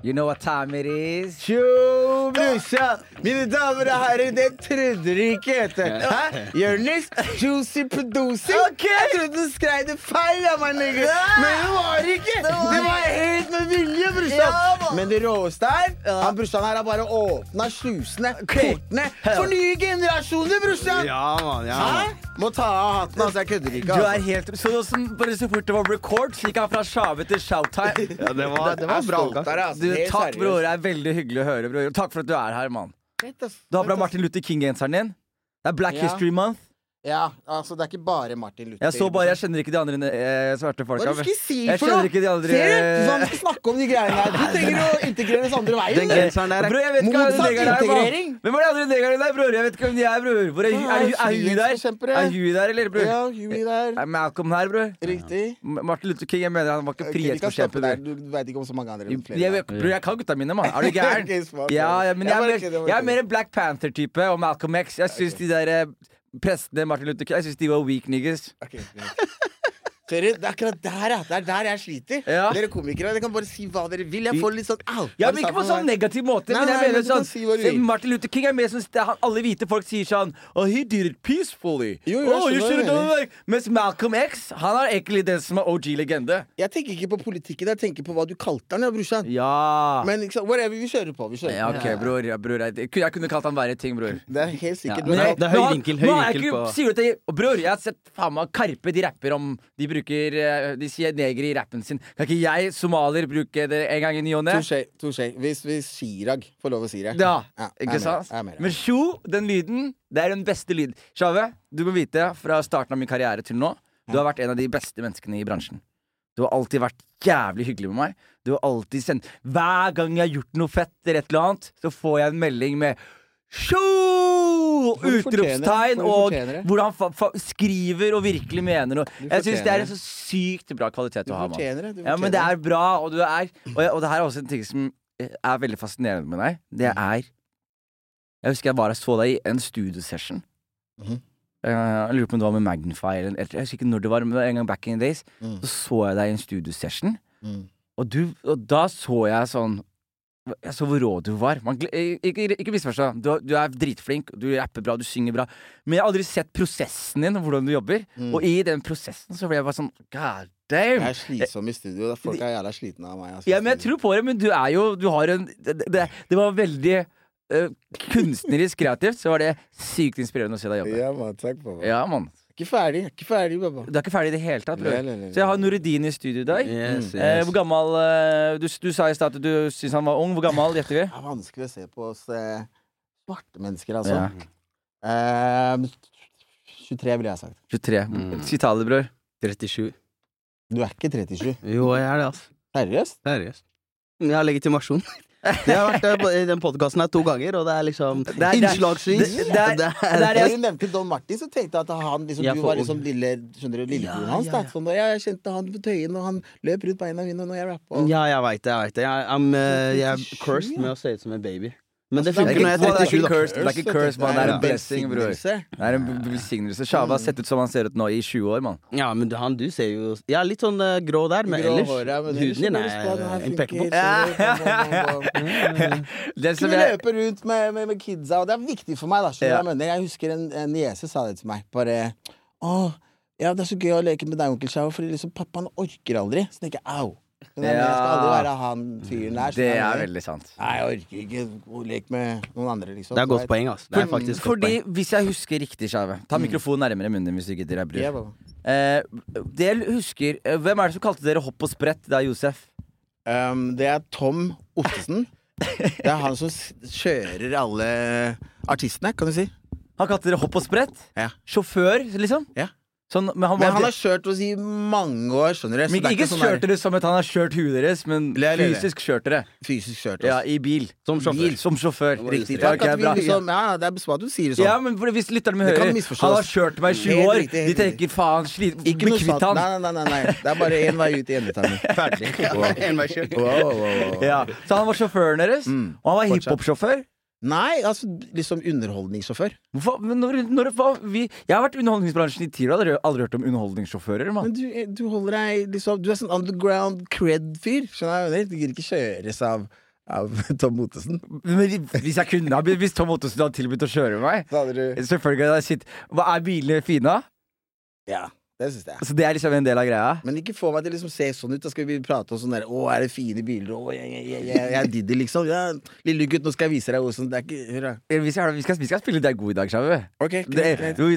You know what time it is? Tjo, brorsan! Mine damer og herrer, det trodde dere ikke, vet du. Hæ? Jonis, juicy producer. Jeg trodde du skrev det feil, ja, my nigga. Men det var det ikke. Det var helt med vilje, brorsan. Men det råeste er han brorsan her har bare åpna slusene, portene, for nye generasjoner, brorsan. Ja, mann. Ja, man. Må ta av hatten, altså. Jeg kødder ikke. Du er Altså. helt Så, så, bare så fort det var record, så gikk han fra sjave til shouttime. Ja, det var, det var er bra. Der, altså. Du, takk, seriøst. bror. Det er veldig hyggelig å høre, bror. Takk for at du er her, mann. Du har ass. Martin Luther King-genseren din. Det er Black Ja. History Month. Ja, altså det er ikke bare Martin Luther. Jeg så bare, jeg kjenner ikke de andre eh, svarte Hva folka. det du skal si Jeg for noe? andre- Ser du? Sånn skal snakke om de greiene der? Du trenger å integreres andre veien. Den genseren der er Bror, jeg Motsatt er, integrering. Hvem er de andre negerne der, bror? Jeg vet ikke hvem de er, bror. Hvor er, er, er, er Huey der? Er hun der, eller, bror? Ja, Huey der. Er Malcolm her, bror? Riktig. Martin Luther King, jeg mener han var ikke vi frihetsforkjemper. der. Du veit ikke om så mange andre. Jeg, jeg, der. bror, jeg kan gutta mine, mann. Er du gæren? Ja, ja, men Jeg jeg er, mer, jeg jeg er mer en Black Panther-type og Malcolm X. Jeg syns de der eh, prestene Martin Luther King Jeg synes de var weak niggers. Ok, greit. Det er akkurat der, ja. Det er der jeg sliter. Ja. Dere komikere dere kan bare si hva dere vil. Jeg får litt sånn au. Ja, men Ikke på sånn negativ måte. Nei, men jeg nei, mener men sånn si se. Martin Luther King er mer sånn han- Alle hvite folk sier sånn Oh, he did it peacefully. Jo, jo, oh, you skjønner hva done it like Mens Malcolm X Han er egentlig den som er OG-legende. Jeg tenker ikke på politikken, jeg tenker på hva du kalte han, ja, brorsan. Ja. Men liksom, whatever, vi kjører på. Vi kjører ja, ok, bror. Ja, bror jeg, jeg kunne kalt han verre ting, bror. Det er helt sikkert. Men jeg- det er høy vinkel, høy vinkel på- Sier du til Bror, jeg har sett faen meg Karpe de rapper om De bruker eh, De sier neger i rappen sin. Kan ikke jeg, somalier, bruke det en gang i ny og ne? Touché. Hvis, hvis Chirag får lov å si det. Ja, er ikke sant? Men sjo, den lyden, det er den beste lyden. Shave, du må vite fra starten av min karriere til nå, du har vært en av de beste menneskene i bransjen. Du har alltid vært jævlig hyggelig med meg. Du har alltid sendt Hver gang jeg har gjort noe fett eller et eller annet, så får jeg en melding med Fortjener- Utropstegn, og hvordan hvor han skriver og virkelig mener noe. Jeg syns det er en så sykt bra kvalitet Du å ha. Du Ja, men det er bra, og du er Og, og det her er også en ting som eh, er veldig fascinerende med deg. Det Mm. er Jeg husker jeg var og så deg i en studiosession. Mhm. Eh, jeg lurer på om det var med Magnify eller Jeg husker ikke når det var, men en gang back in the days. Mm. Så så jeg deg i en studiosession, Mm. og, du, og da så jeg sånn så hvor rå du var. Man, eh, ikke ikke misforstå. Du, du er dritflink, du rapper bra, du synger bra. Men jeg har aldri sett prosessen din hvordan du jobber. Mm. Og i den prosessen så ble jeg bare sånn God damn! Jeg er slitsom i studio. Folk er jævla slitne av meg. Jeg Ja, men jeg tror på det, men du er jo Du har en Det, det, var veldig Uh, kunstnerisk kreativt, så var det sykt inspirerende å se deg jobbe. Ja, man, takk. Ja, mann. Ikke ferdig, ikke ferdig, baba. Du er ikke ferdig i det hele tatt, bror. Nei, nei, nei, Så jeg har Nureddin i studio i dag. Yes, Eh, yes. hvor gammel eh, du, du sa i stad at du syns han var ung. Hvor gammel gjetter vi? Det er vanskelig å se på oss eh, svarte mennesker, altså. Ja. Eh, 23, ville jeg sagt. 23. Mm. Si tallet, bror. 37. Du er ikke 37. Jo, jeg er det, altså. Seriøst? Seriøst. Jeg har legitimasjon. Jeg har vært der i den podkasten her to ganger, og det er liksom innslagsvis. Da du nevnte Don Martin, så tenkte jeg at han liksom, jeg du var liksom lille, skjønner du, lillebroren Ja, hans. ja, ja. Sånn, da, jeg kjente han på tøyen, og han løp rundt beina mine når jeg rappa. Ja, jeg veit det. Jeg vet det. Jeg, I'm, eh, jeg er cursed med å se ut som en baby. Men det Altså, funker er når jeg er det er ikke 37, da. det er ikke curse, man. Det er en blessing, bror. Det er en besignelse. velsignelse. Shava har sett ut som han ser ut nå i 20 år, mann. Ja, men han, du ser jo er litt sånn eh, grå der, men Grå ellers hår, ja, men ellers Huden din er impeccable. som Kunne løpe rundt med, med, med kidsa, og det er viktig for meg. da Ja. Jeg mener Jeg husker en, en niese sa det til meg. Bare Å, ja, det er så gøy å leke med deg, onkel Shao, fordi liksom pappaen orker aldri. Så tenker jeg au. Skjønner ja, Jeg skal aldri være han fyren der. Det er veldig sant. Nei, jeg orker ikke å leke med noen andre, liksom. Det er godt poeng, altså. Det er For- faktisk godt Fordi, poeng. hvis jeg husker riktig, Skeive Ta mikrofonen nærmere munnen din hvis du bror. Ja. Eh, det jeg husker eh, Hvem er det som kalte dere hopp og sprett? Det er Josef. Um, det er Tom Ottesen. Det er han som kjører alle artistene, kan du si. Han kalte dere hopp og sprett? Ja. Sjåfør, liksom? Ja. Sånn, men han Men han har kjørt oss i mange år, skjønner du. Så men det er ikke sånn kjørt der- dere som et han har kjørt huet deres, men Le, le, le. fysisk kjørt dere. Fysisk kjørt oss. Ja, i bil. Som sjåfør. Bil, som sjåfør. Riktig. Takk at bra. liksom, ja, det er bra at du sier det sånn. Ja, men for hvis lytterne kan hører. Han har kjørt meg i 20 år. riktig, De tenker faen, slit, Ikke bli kvitt han. Nei, nei, nei, nei. Det er bare én vei ut i endetarmen. Ferdig. Wow, wow, wow, wow. Ja, så han var sjåføren deres, Mm. og han var hiphop-sjåfør. Nei, altså liksom underholdningssjåfør. Hvorfor? Men når, når, hva, vi, jeg har vært i underholdningsbransjen i ti år, har aldri hørt om underholdningssjåfører. Man. Men du, du holder deg liksom Du er sånn underground cred-fyr. Skjønner jeg? Du gidder ikke kjøres av Av Tom Ottesen. Men hvis jeg kunne Hvis Tom Ottesen hadde tilbudt å kjøre meg Selvfølgelig hadde jeg sitt Hva er bilene fine? da? Ja, det syns jeg. Så det er liksom en del av greia? Men ikke få meg til å liksom se sånn ut. Da skal vi prate om sånn der Å, er det fine biler? Å, jeg, jeg, jeg, jeg, jeg er Diddy, liksom. Ja, lille gutt, nå skal jeg vise deg hvordan Det er ikke Hurra. Eh, Vi skal, vi skal, vi skal spille Det er god i dag, Sjavu. Ok, Det,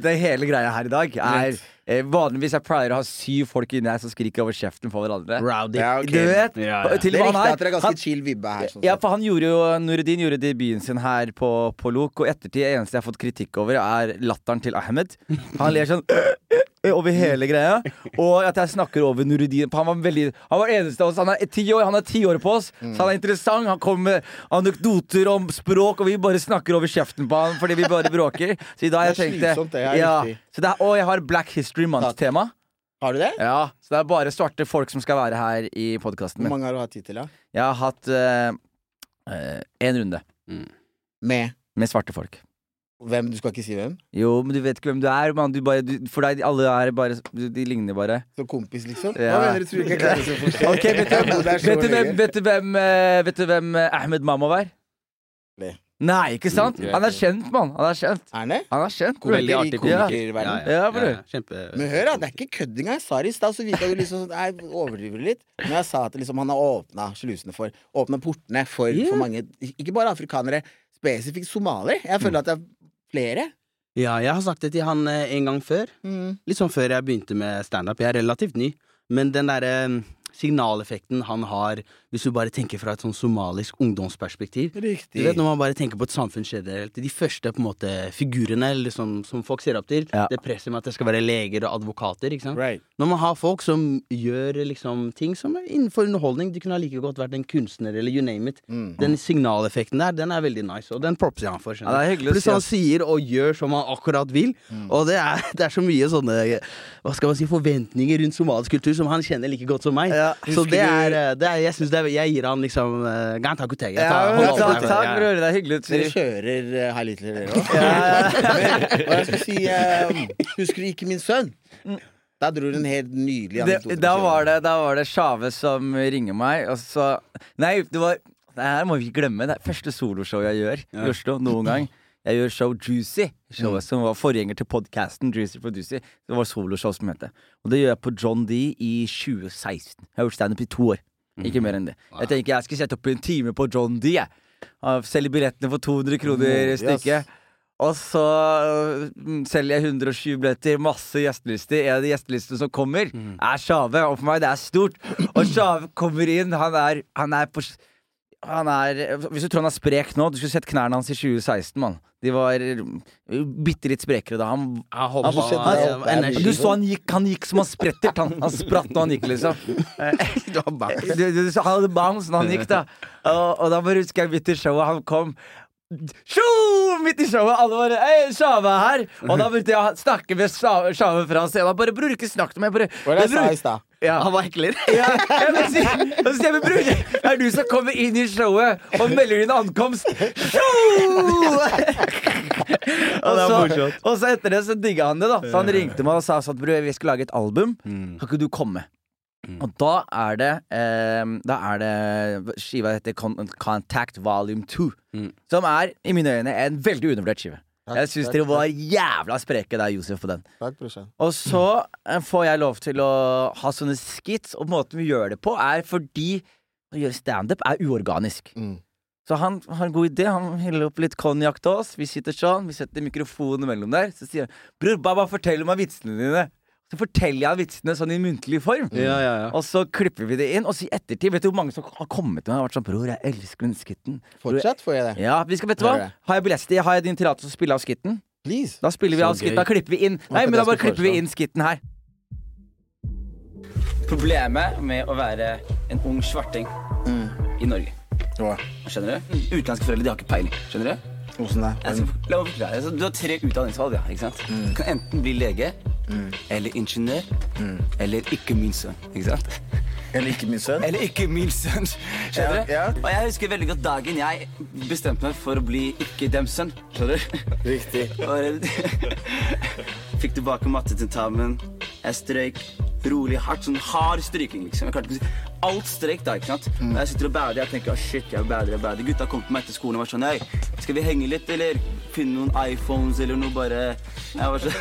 det hele greia her i dag er eh, Vanligvis jeg pleier å ha syv folk inni her som skriker over kjeften på hverandre. Rowdy. Ja, okay. Du vet? Ja, ja. Til Det er riktig at det er ganske Han, chill vibbe her. Sånn ja, for han gjorde jo Nureddin gjorde debuten sin her på, på Lok, og ettertid eneste jeg har fått kritikk over, er latteren til Ahmed. Han ler sånn over hele greia. Og at jeg snakker over Nuruddin. Han var veldig Han var eneste av oss. Han er ti år, han er ti år på oss, så han er interessant. Han kommer med anekdoter om språk, og vi bare snakker over kjeften på han fordi vi bare bråker. Så i dag jeg tenkte det er ja, så det er, Og jeg har Black History Month-tema. Har du det? Ja, så det er bare svarte folk som skal være her i podkasten Hvor mange har du hatt tid til, da? Jeg har hatt én runde Med med svarte folk. Hvem? Du skal ikke si hvem? Jo, men du vet ikke hvem du er. Man. Du bare, du, for deg, alle er bare De ligner bare. Som kompis, liksom? Ja. Hva mener du? Tror ikke jeg klarer å forstå okay, Ok, Vet du, Det så vet du, hvem, vet du hvem, eh, vet du hvem eh, Ahmed Mamov er? Nei. Nei, ikke sant? Mm, Han er kjent, mann. Han er kjent. Er han det? Han er kjent. Veldig artig Ja. verden Ja, bror. Kjempe Men hør, da, det er ikke kødd engang. Jeg sa det i stad, så virka du liksom sånn Jeg overdriver litt. Men jeg sa at liksom, han har åpna slusene for Åpna portene for, Yeah. for mange Ikke bare afrikanere, spesifikt somalier. Jeg føler at det er flere. Ja, jeg har sagt det til han eh, en gang før. Mm. Litt sånn før jeg begynte med standup. Jeg er relativt ny. Men den derre mm, signaleffekten han har, hvis du bare tenker fra et sånn somalisk ungdomsperspektiv Riktig. Du vet Når man bare tenker på et samfunn generelt, de første på en måte figurene eller som, som folk ser opp til, Ja. det presset med at det skal være leger og advokater. ikke sant? Right. Når man har folk som gjør liksom ting som er innenfor underholdning, de kunne ha like godt vært en kunstner eller you name it. Mm. Den signaleffekten der, den er veldig nice, og den propser jeg han for. Ja, Pluss han sier og gjør som han akkurat vil, og det er, det er så mye sånne Hva skal man si, forventninger rundt somalisk kultur som han kjenner like godt som meg. Ja. Så det er, eh, det er Jeg syns det er, jeg gir han liksom uh, Gantakuteg. Ja, men takk, takk, bror. Det er hyggelig Dere kjører uh, High Little, dere òg? Hva jeg skal si eh, Husker du ikke min sønn? Da dro du en helt nydelig anekdote. da var det, da var det Sjave som ringer meg, og så Nei, det var Det her må vi ikke glemme. Det er første soloshow jeg gjør i Oslo noen gang. Jeg gjør show Juicy, showet som var forgjenger til podkasten Juicy Producy. Det var soloshow som het det. Og det gjør jeg på John D i 2016. Jeg har gjort standup i to år. Ikke mer enn det. Jeg tenker jeg skal sette opp en time på John D. Selge billettene for 200 kroner stykket. Og så øh, selger jeg 120 billetter, masse gjestelister. En av de gjestelistene som kommer, er Sjave. Og for meg, det er stort. Og Sjave kommer inn. Han er, han er på han er, Hvis du tror han er sprek nå Du skulle sett knærne hans i 2016, mann. De var bitte litt sprekere da. Han, han, han- han- energi. du så han gikk, han gikk som han spretter. Han, han spratt når han gikk, liksom. Du. Du, du, du, han hadde bounce når han gikk, da. Og, og da bare husker jeg midt i showet, han kom Tjo! Midt i showet, alle bare Hei, Sjave er her! Og da begynte jeg å snakke med Sjave fra scenen. Bare Bror, ikke snakk til meg. Bare, Hva var det jeg sa i stad? ja. Han var hekler. Ja, jeg si, sier jeg, men bror, det er du som kommer inn i showet og melder din ankomst. Tjo! og, så, og så etter det så digga han det, da. Så han ringte meg og sa sånn Bror, vi skal lage et album. Kan ikke du komme? Og da er det eh, Da er det skiva heter Con Contact Volume 2. Mm. Som er, i mine øyne, en veldig undervurdert skive. Jeg syns takk, dere var jævla spreke der, Josef, på den. Takk. Og så eh, får jeg lov til å ha sånne skits, og måten vi gjør det på, er fordi å gjøre standup er uorganisk. Mm. Så han har en god idé. Han heller opp litt konjakk til oss. Vi sitter sånn, vi setter mikrofonen mellom der. Så sier han 'Bror, bare, bare fortell meg vitsene dine'. Så forteller jeg vitsene sånn i muntlig form. Ja, ja, ja. Og så klipper vi det inn, og så i ettertid Vet du hvor mange som har kommet til meg og vært sånn 'Bror, jeg elsker den skitten'. Fortsatt får jeg det. Ja, vi skal, vet du hva? Har jeg billetter? Har jeg din tillatelse til å spille av skitten? Please. Da spiller vi Så av skitten. Da klipper vi inn Nei, men da bare klipper vi inn skitten her. Problemet med å være en ung svarting i Norge Skjønner du? Utenlandske foreldre de har ikke peiling. Skjønner du? Åssen det? Altså, la meg forklare. Altså, du har tre utdanningsvalg. Ja, ikke sant? Du kan enten bli lege, eller ingeniør, eller ikke min sønn. Ikke sant? Eller ikke min sønn? Eller ikke min sønn. Skjønner du? Ja, ja. Og jeg husker veldig godt dagen jeg bestemte meg for å bli ikke dems sønn. Skjønner du? Riktig. Og- Fikk tilbake mattetentamen. Jeg strøyk. Rolig, hardt. Sånn hard stryking, liksom. Alt strek da, ikke sant. Mm. Jeg sitter og bader, jeg tenker oh, shit, jeg bader, jeg bader. Gutta kom til meg etter skolen og var sånn hei, skal vi henge litt, eller finne noen iPhones eller noe, bare Jeg var sånn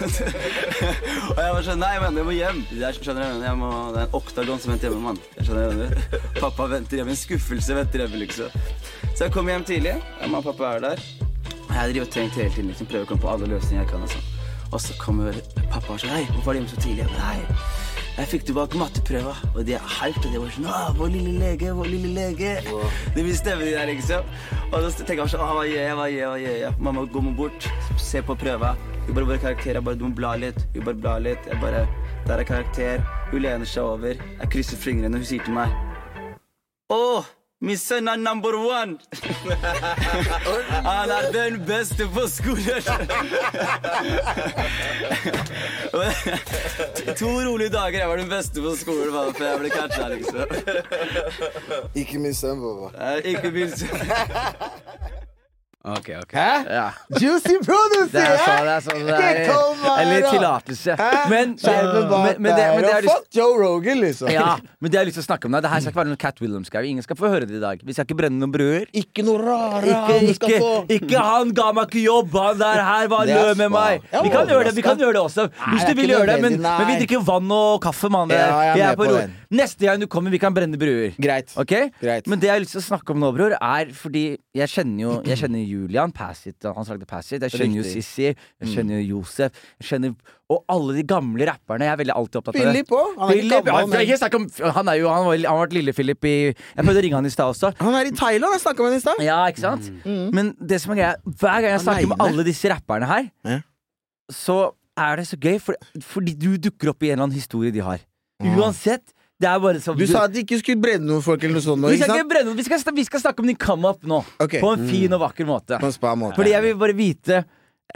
Og jeg var sånn nei, men jeg må hjem. Jeg skjønner jeg må, Det er en oktagon som venter hjemme, mann. Jeg skjønner jeg, Pappa venter hjemme, en skuffelse venter hjemme, liksom. Så jeg kommer hjem tidlig, mamma og pappa er der. Jeg driver og tenkt hele tiden, liksom, prøver å komme på alle løsninger jeg kan. Og, sånn. og så kommer pappa og sier hei, hvorfor er du hjemme så tidlig? Jeg bare, jeg fikk tilbake matteprøva, og de er hyped. Og de var sånn Å, vår lille lege, vår lille lege. Det vil stemme de der, liksom. Og da tenker jeg sånn, «Å, hva gjør jeg, hva gjør jeg, jeg? Mamma går meg bort, se på prøva. Hun bare, bare karakterer. Jeg bare, du må bla litt. Hun bare bla litt. Jeg bare, der er karakter. Hun lener seg over. Jeg krysser fingrene, og hun sier til meg Å, er number one! Han er den beste på skolen! to rolige dager. Jeg var den beste på skolen bare før jeg ble catcha, liksom. Ikke min sønn, Baba. Ikke minst Ok, ok. Hæ? Ja. Juicy producer! Det er sånn, det er sånn det er, Eller tillatelse. Men, men, men, det, men det Fuck Joe Rogan, liksom. ja, men det har jeg lyst til å snakke om. Det her skal ikke være noen Cat Williams-greier. Ingen skal få høre det i dag. Vi skal ikke brenne noen bruer. Ikke noe rare Ikke, han skal ikke, få. ikke han ga meg ikke jobb, han der her var er lø med meg. Vi kan gjøre det vi kan gjøre det også. Hvis du vil gjøre det, men, men vi drikker vann og kaffe, mann. Ja, ro. Neste gang du kommer, vi kan brenne bruer. Greit. Ok? Greit. Men det jeg har lyst til å snakke om nå, bror, er fordi jeg kjenner jo Jeg kjenner Julian Passit, han lagde Pass It. Jeg kjenner jo Sissy, Sissi, jeg kjenner jo Josef. Jeg kjenner Og alle de gamle rapperne. Jeg er veldig alltid opptatt av det. Philip òg. Han er ikke gammel, han, men ikke snakk om, han er jo Han, var, han har vært Lille-Philip i Jeg prøvde å ringe han i stad også. han er i Thailand. Jeg snakka med han i stad. Ja, ikke sant? Men det som er greia hver gang jeg snakker med alle disse rapperne her, Ja. så er det så gøy, fordi, fordi du dukker opp i en eller annen historie de har. Uansett. Bare sånn Du sa at de ikke skulle brenne noen folk eller noe sånt. nå, vi skal, brenne, vi, skal, vi skal snakke om din come up nå. Okay. På en fin og vakker måte. På en spa måte. Fordi jeg vil bare vite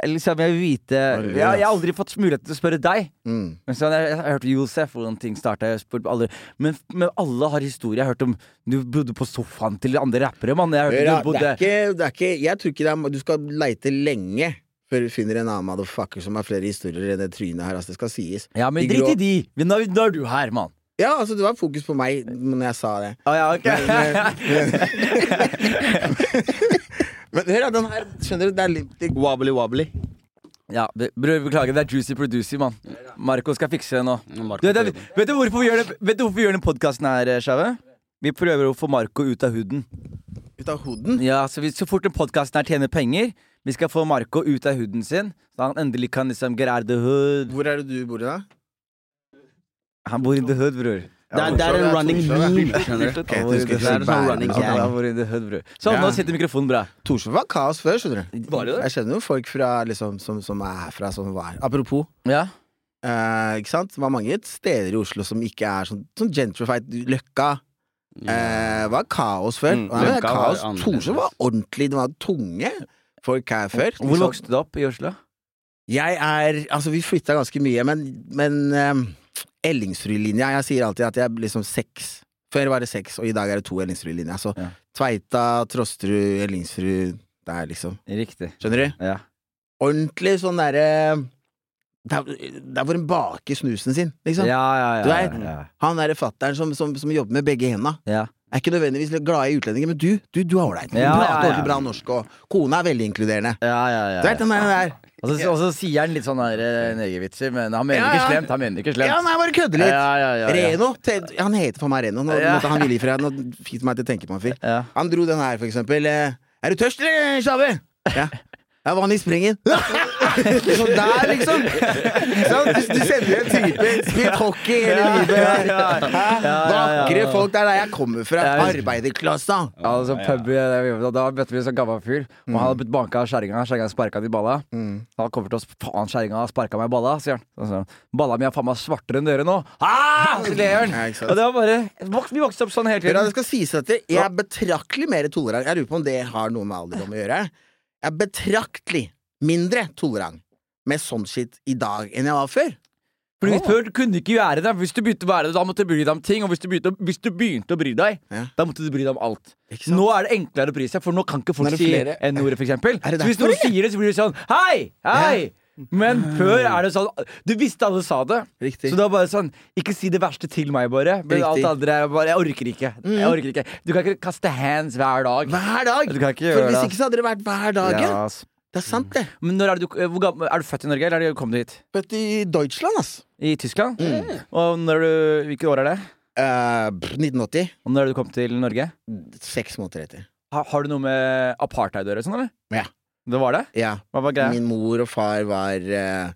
Liksom, jeg vil vite jeg, jeg har aldri fått mulighet til å spørre deg. Mm. Men så, jeg, jeg har hørt Josef, hvordan ting starta. Men, men alle har historie. Jeg har hørt om du bodde på sofaen til andre rappere. Man. Jeg har hørt Hør da, at du det, er ikke, det er ikke Jeg tror ikke det er Du skal leite lenge før du finner en annen motherfucker som har flere historier enn det trynet her. Altså, det skal sies. Ja, men drit i de! Nå, nå er du her, mann. Ja, altså, det var fokus på meg når jeg sa det. Oh, ja, ok. Men hør, da, den her Skjønner du? Det er litt Wobbly wobbly. ja, bror, beklager. Det er Juicy Producer, mann. Marco skal fikse det nå. Du, det, vet, du hvorfor vi gjør det, vet du hvorfor vi gjør den podkasten her, Sjave? Vi prøver å få Marco ut av huden. ut av huden? Ja, så, vi, så fort den podkasten her tjener penger, vi skal få Marco ut av huden sin, så han endelig kan liksom get out of the hood. Hvor er det du bor i, da? Han bor i the hood, bror. Det er, det er en running meme, skjønner du. Det er en sånn running meg. Han bor in the hood, bror. Sånn, nå sitter mikrofonen bra. Torshov var kaos før, skjønner du. Var det det? Jeg kjenner jo folk fra, liksom, som, som er herfra, som var Apropos, Ja. Uh, ikke sant? Det var mange steder i Oslo som ikke er sånn, sånn gentrified. Løkka uh, var kaos før. Mm, var Løkka kaos. annerledes. Torshov var ordentlig, det var tunge folk her før. Hvor Liksom, vokste du opp i Oslo? Jeg er Altså, vi flytta ganske mye, men, men um, Ellingsrudlinja Jeg sier alltid at jeg er liksom seks. Før var det seks, og i dag er det to Ellingsrudlinjer. Så Ja. Tveita, Trosterud, Ellingsrud Det er liksom Riktig. Skjønner du? Ja. Ordentlig sånn derre der, der hvor hun baker snusen sin, liksom. Ja, ja, ja. Du vet. Han derre fatter'n som, som, som jobber med begge henda. ja. Er ikke nødvendigvis glad i utlendinger, men du, du, du er ålreit. Du Ja, prater ja, ja. ordentlig bra norsk, og kona er veldig inkluderende. ja, ja, ja, Du vet den der, der. Og så, og så sier han litt sånn eh, negervitser, men han mener Ja, ikke slemt. Han mener ikke slemt. Ja, nei, bare kødder litt. Ja, ja, ja, ja. Reno. Han heter for meg Reno. Nå Ja. måtte han ville fred. Nå fikk meg til å tenke på en fyr. Ja. Han dro den her, for eksempel. eh, Er du tørst, eller, Sjave? Ja. Det er vann i springen. sånn der, liksom. Sånn, du, du sender en type spilt hockey hele livet. ja, ja. Ja, ja, ja. Vakre folk. Det er der jeg kommer fra. Ja. Arbeiderklassa. Altså, pub, da, møtte vi en sånn gammel fyr, og han hadde blitt banka av kjerringa. Kjerringa sparka han i balla. Han kommer til oss, faen, kjerringa har sparka meg i balla, sier han. Så, Balla mi er faen meg svartere enn dere nå. Ah! Og det var bare Vi vokste opp sånn hele tiden. det skal sies at jeg er betraktelig mer tolerant. Jeg lurer på om det har noe med alderdom å gjøre. Jeg er betraktelig mindre tolerant med sånn shit i dag enn jeg var før. Fordi Før kunne du ikke gjøre det. Hvis du begynte å være det, da måtte du bry deg om ting. Og hvis du begynte, hvis du begynte å bry deg, Ja. da måtte du bry deg om alt. Nå er det enklere å bry seg, for nå kan ikke folk si N-ordet, for eksempel. Så hvis noen sier det, så blir det sånn Hei! Hei! Men før er det sånn Du visste alle sa det. Riktig. Så det var bare sånn Ikke si det verste til meg, bare. Men Riktig. alt andre er bare Jeg orker ikke. Jeg orker ikke. Du kan ikke kaste hands hver dag. Hver dag! Du kan ikke For hvis det. ikke så hadde det vært hver dag. Ja. Det er sant, det. Men når er, du, gammel, er du født i Norge, eller er du hit? Født i Deutschland, ass. I Tyskland? Mm. Og når du, hvilke år er det? Uh, 1980. Og når er du kommet til Norge? Seks måneder etter. Har, har du noe med apartheid å gjøre? Sånn, eller? Ja. Det var det? Ja. Hva var greia? Min mor og far var eh,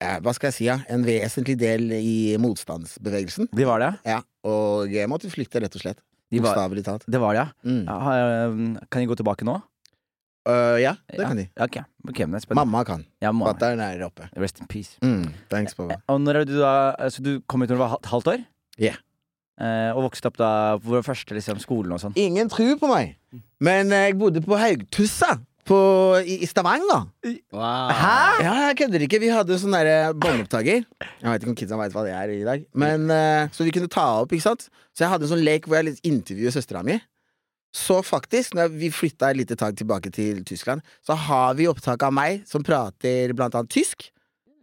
eh, Hva skal jeg si, ja? En vesentlig del i motstandsbevegelsen. De var det? Ja. Og jeg måtte flykte, rett og slett. De var, Bokstavelig talt. det var det, ja. Mm. ja. har- Kan de gå tilbake nå? Øh, ja, det kan de. Ja, Ok, ok, men det er spennende. Mamma kan. Ja. Fatter'n er oppe. Rest in peace. Mm. Thanks, pappa. Og når er du da Så du kom hit når du var et halvt år? Ja. Eh, og vokste opp da på den første liksom, skolen og sånn? Ingen tror på meg, men eh, jeg bodde på Haugtussa på, i, i Stavanger. Wow. Ja, jeg kødder ikke. Vi hadde sånn derre båndopptaker. Jeg vet ikke om kidsa veit hva det er i dag. Men, uh, så vi kunne ta opp, ikke sant. Så jeg hadde en sånn lek hvor jeg litt intervjuet søstera mi. Så faktisk, når vi flytta et lite tak tilbake til Tyskland, så har vi opptak av meg som prater blant annet tysk.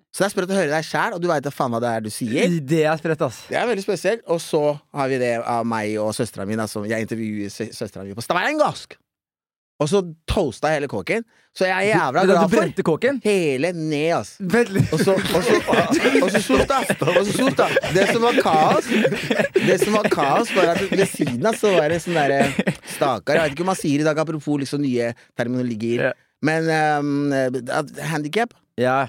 Så det er sprøtt å høre deg sjæl, og du veit da faen hva det er du sier. Det er sprøtt, ass. Det er veldig spesielt. Og så har vi det av meg og søstera mi. som Jeg intervjuer sø- søstera mi på stavangersk! Og så toasta hele kåken. Så jeg er jævla glad for brente kåken? hele ned, ass. Og så, og så, og så slutt, da. Og så sot, da. Det som var kaos, Det som var kaos var at ved siden av så var det sånn derre Stakkar. Jeg vet ikke om man sier i dag, apropos liksom nye terminologier. Men um, handikap. Ja.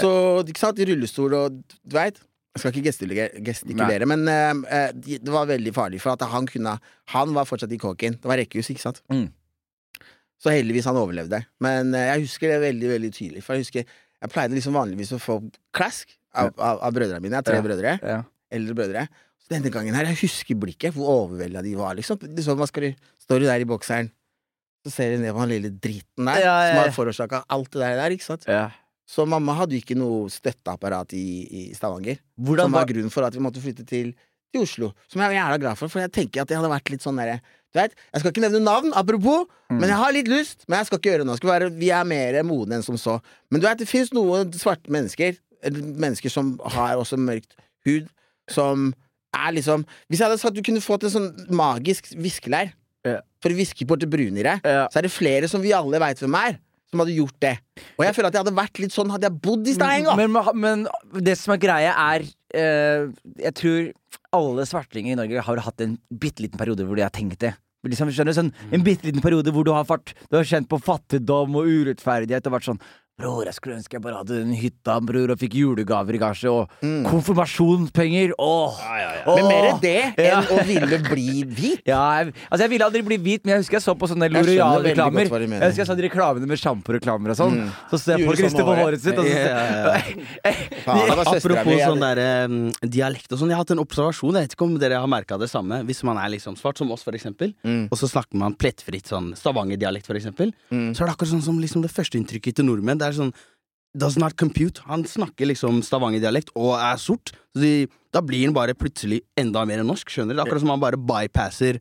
Så ikke sant, i rullestol og du veit Jeg skal ikke gestikulere, gestikulere men eh, det var veldig farlig. For at han kunne Han var fortsatt i kåken. Det var rekkehus, ikke sant. Mm. Så heldigvis han overlevde. Men eh, jeg husker det veldig veldig tydelig. For jeg husker Jeg pleide liksom vanligvis å få klask av, av, av brødrene mine. Jeg har tre Ja. brødre. Ja. Eldre brødre. Så denne gangen her, jeg husker blikket, hvor overvelda de var, liksom. Sånn, hva skal du, står du der i bokseren, så ser du ned på han lille driten der, Ja, som har forårsaka alt det der, ikke sant. Så mamma hadde ikke noe støtteapparat i, i Stavanger. Hvordan som var grunnen for at vi måtte flytte til, til Oslo. Som jeg er jævla glad for, for jeg tenker at det hadde vært litt sånn derre Du vet, jeg skal ikke nevne navn, apropos, Mm. men jeg har litt lyst. Men jeg skal ikke gjøre noe. Skal være, vi er mer modne enn som så. Men du vet, det fins noen svarte mennesker, mennesker som har også mørkt hud, som er liksom Hvis jeg hadde sagt du kunne fått en sånn magisk viskelær Ja. for å viske bort det brune i deg, Ja. så er det flere som vi alle veit hvem er, som hadde gjort det. Og jeg føler at jeg hadde vært litt sånn hadde jeg bodd i Stavanger. men, men det som er greia, er øh, Jeg tror alle svartlinger i Norge har hatt en bitte liten periode hvor de har tenkt det. Liksom, skjønner sånn, En bitte liten periode hvor du har, fart, du har kjent på fattigdom og urettferdighet og vært sånn Bror, jeg skulle ønske jeg bare hadde den hytta, bror, og fikk julegaver i gasje, og konfirmasjonspenger. Åh! Men mer det Ja. enn å ville bli hvit. Ja, jeg, altså jeg ville aldri bli hvit, men jeg husker jeg så på sånne Jeg L'Oreal-reklamer. mener. Jeg husker jeg så de reklamene med sjamporeklamer og sånn. Så ser jeg på folk riste sånn på håret sitt, og så Ja, ja. Apropos sånn der, um, dialekt og sånn. Jeg har hatt en observasjon. Jeg vet ikke om dere har merka det samme. Hvis man er liksom svart, som oss for eksempel, Mm. og så snakker man plettfritt sånn Stavanger-dialekt, for eksempel, så er det akkurat sånn som liksom det første inntrykket til nordmenn. Det er sånn Does not compute. Han snakker liksom Stavanger-dialekt og er sort. Så de, da blir han bare plutselig enda mer enn norsk. Skjønner du? Akkurat som han bare bypasser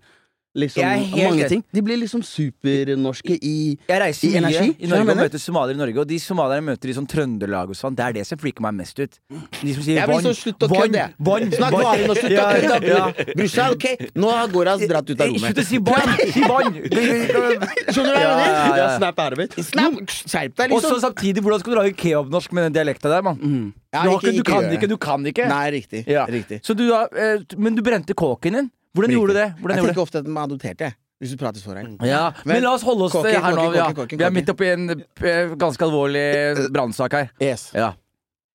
liksom er mange ting. De blir liksom supernorske i Jeg reiser I mye energi, i Norge og møter somaliere i Norge, og de somalierne møter i sånn Trøndelag og sånn, det er det som freaker meg mest ut. De som sier vann, vann, vann, Snakk vanlig nå, slutt å kødde. Brorsan, ok, nå har Goraz dratt ut av rommet. Slutt å si vann! Si vann! Skjønner du hva jeg mener? ja, snap of it. Skjerp deg, Og så liksom. samtidig, hvordan skal du lage kebabnorsk med den dialekta der, mann? Ja, Du, kan ikke, du kan ikke. Nei, riktig. Ja. riktig. Så du eh, men du brente kåken din. Hvordan gjorde du det? Hvordan Jeg tenker ofte at man adopterte. Hvis du prater så her. Ja, men la oss holde oss Kåken, her nå. kåken, Ja. kåken, kåken, Vi er midt oppi en eh, ganske alvorlig brannsak her. Yes. Ja.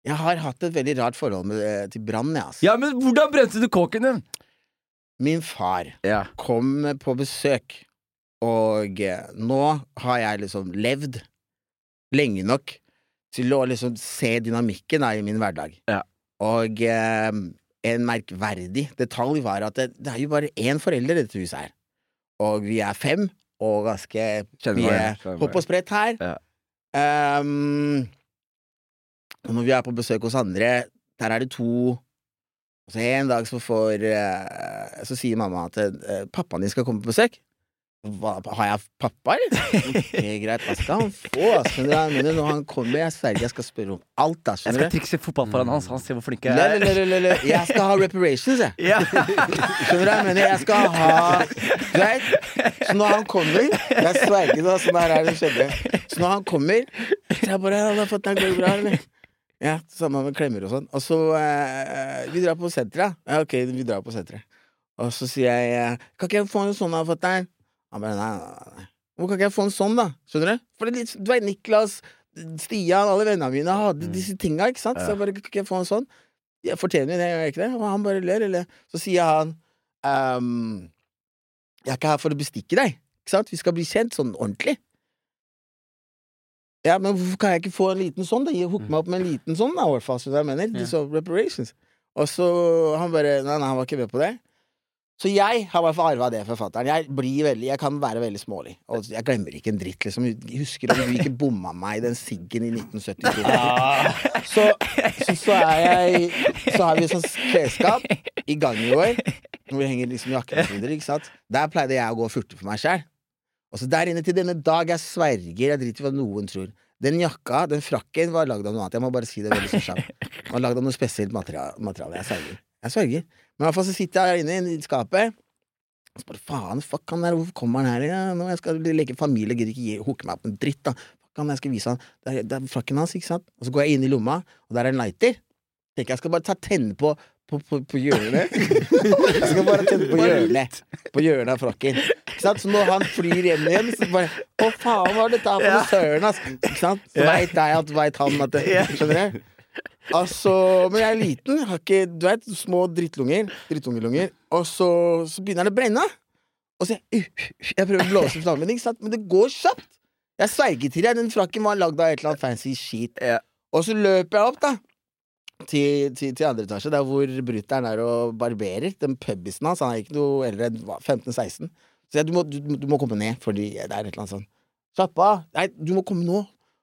Jeg har hatt et veldig rart forhold med, eh, til brann, altså. ja, men hvordan brente du kåken din? Min far Ja. kom på besøk, og eh, nå har jeg liksom levd lenge nok til å liksom se dynamikken i min hverdag. Ja. Og eh, en merkverdig detalj var at det, det er jo bare én forelder i dette huset her. Og vi er fem, og ganske mye hopp og sprett her. Ja. Um, og når vi er på besøk hos andre, der er det to Så en dag så får uh, Så sier mamma at uh, pappaen din skal komme på besøk. Hva, Har jeg pappa, eller? Okay, greit, hva skal han få? Skjønner du? Når han kommer, jeg sverger jeg skal spørre om alt. da, Jeg skal trikse fotball foran han, han ser hvor flink jeg er. le, le, le. Jeg skal ha reparations, jeg. Ja. Skjønner du hva jeg mener? Jeg skal ha vet? Så når han kommer Jeg sverger da, sånn her er det skjedde. Så når han kommer, så jeg bare «Ja, 'Fatter'n, går det bra, eller?' Ja, sammen med klemmer og sånn. Og så eh, Vi drar på senteret. Ja, ok, vi drar på senteret. Og så sier jeg 'Kan ikke jeg få en sånn av fatter'n?' Han bare nei, nei, nei. Hvor kan ikke jeg få en sånn, da? Skjønner du? For det, du vet, Niklas, Stian, alle vennene mine hadde disse tinga, ikke sant? Så jeg bare kan ikke jeg få en sånn? Jeg fortjener det, gjør jeg ikke det? Og han bare ler, eller Så sier han um, Jeg er ikke her for å bestikke deg, ikke sant? Vi skal bli kjent sånn ordentlig. Ja, men hvorfor kan jeg ikke få en liten sånn, da? Hooke meg opp med en liten sånn, da, i hvert fall. Så jeg mener. Så reparations. Og så han bare Nei, nei, han var ikke med på det. Så jeg har i hvert fall arva det fra fatter'n. Jeg blir veldig, jeg kan være veldig smålig. Og jeg glemmer ikke en dritt, liksom. Jeg husker om du ikke bomma meg i den siggen i 1972. Så, så, så er jeg Så har vi sånn klesskap i gangen vår, hvor vi henger liksom jakker og videre, ikke sant. Der pleide jeg å gå og furte for meg sjæl. Og så der inne til denne dag, jeg sverger, jeg driter i hva noen tror. Den jakka, den frakken, var lagd av noe annet. Jeg må bare si det veldig så kjapt. Den var lagd av noe spesielt materiale. materiale. Jeg sverger. Jeg sverger. Men i hvert fall så sitter jeg her inne i skapet. Og så bare faen, fuck han der, hvorfor kommer han her? Ja, nå jeg skal leke familie, gidder ikke hooke meg opp med en dritt, da. Fuck han, jeg skal vise han. Det er, det er frakken hans, ikke sant? Og så går jeg inn i lomma, og der er en lighter. Tenker jeg skal bare ta tenne på på, på, på hjørnet. jeg skal bare tenne på hjørnet. På hjørnet av frakken. Ikke sant? Så når han flyr hjem igjen, så bare Å, faen, hva er dette her for noe søren, ass? Ikke sant? Så veit jeg at veit han at det Skjønner du? Altså, men jeg er liten, har ikke Du vet, små drittlunger. Drittungelunger. Og så, så begynner det å brenne. Og så jeg, jeg prøver å blåse flammen, ikke sant? men det går kjapt. Jeg sverger til deg, den frakken var lagd av et eller annet fancy skit. Ja. Og så løper jeg opp, da. Til, til, til andre etasje, der hvor brutter'n er og barberer. Den pubisen hans, han er ikke noe eldre enn 15-16. Så jeg, du, må, du, du må komme ned, fordi det er et eller annet sånn Slapp av! Nei, du må komme nå!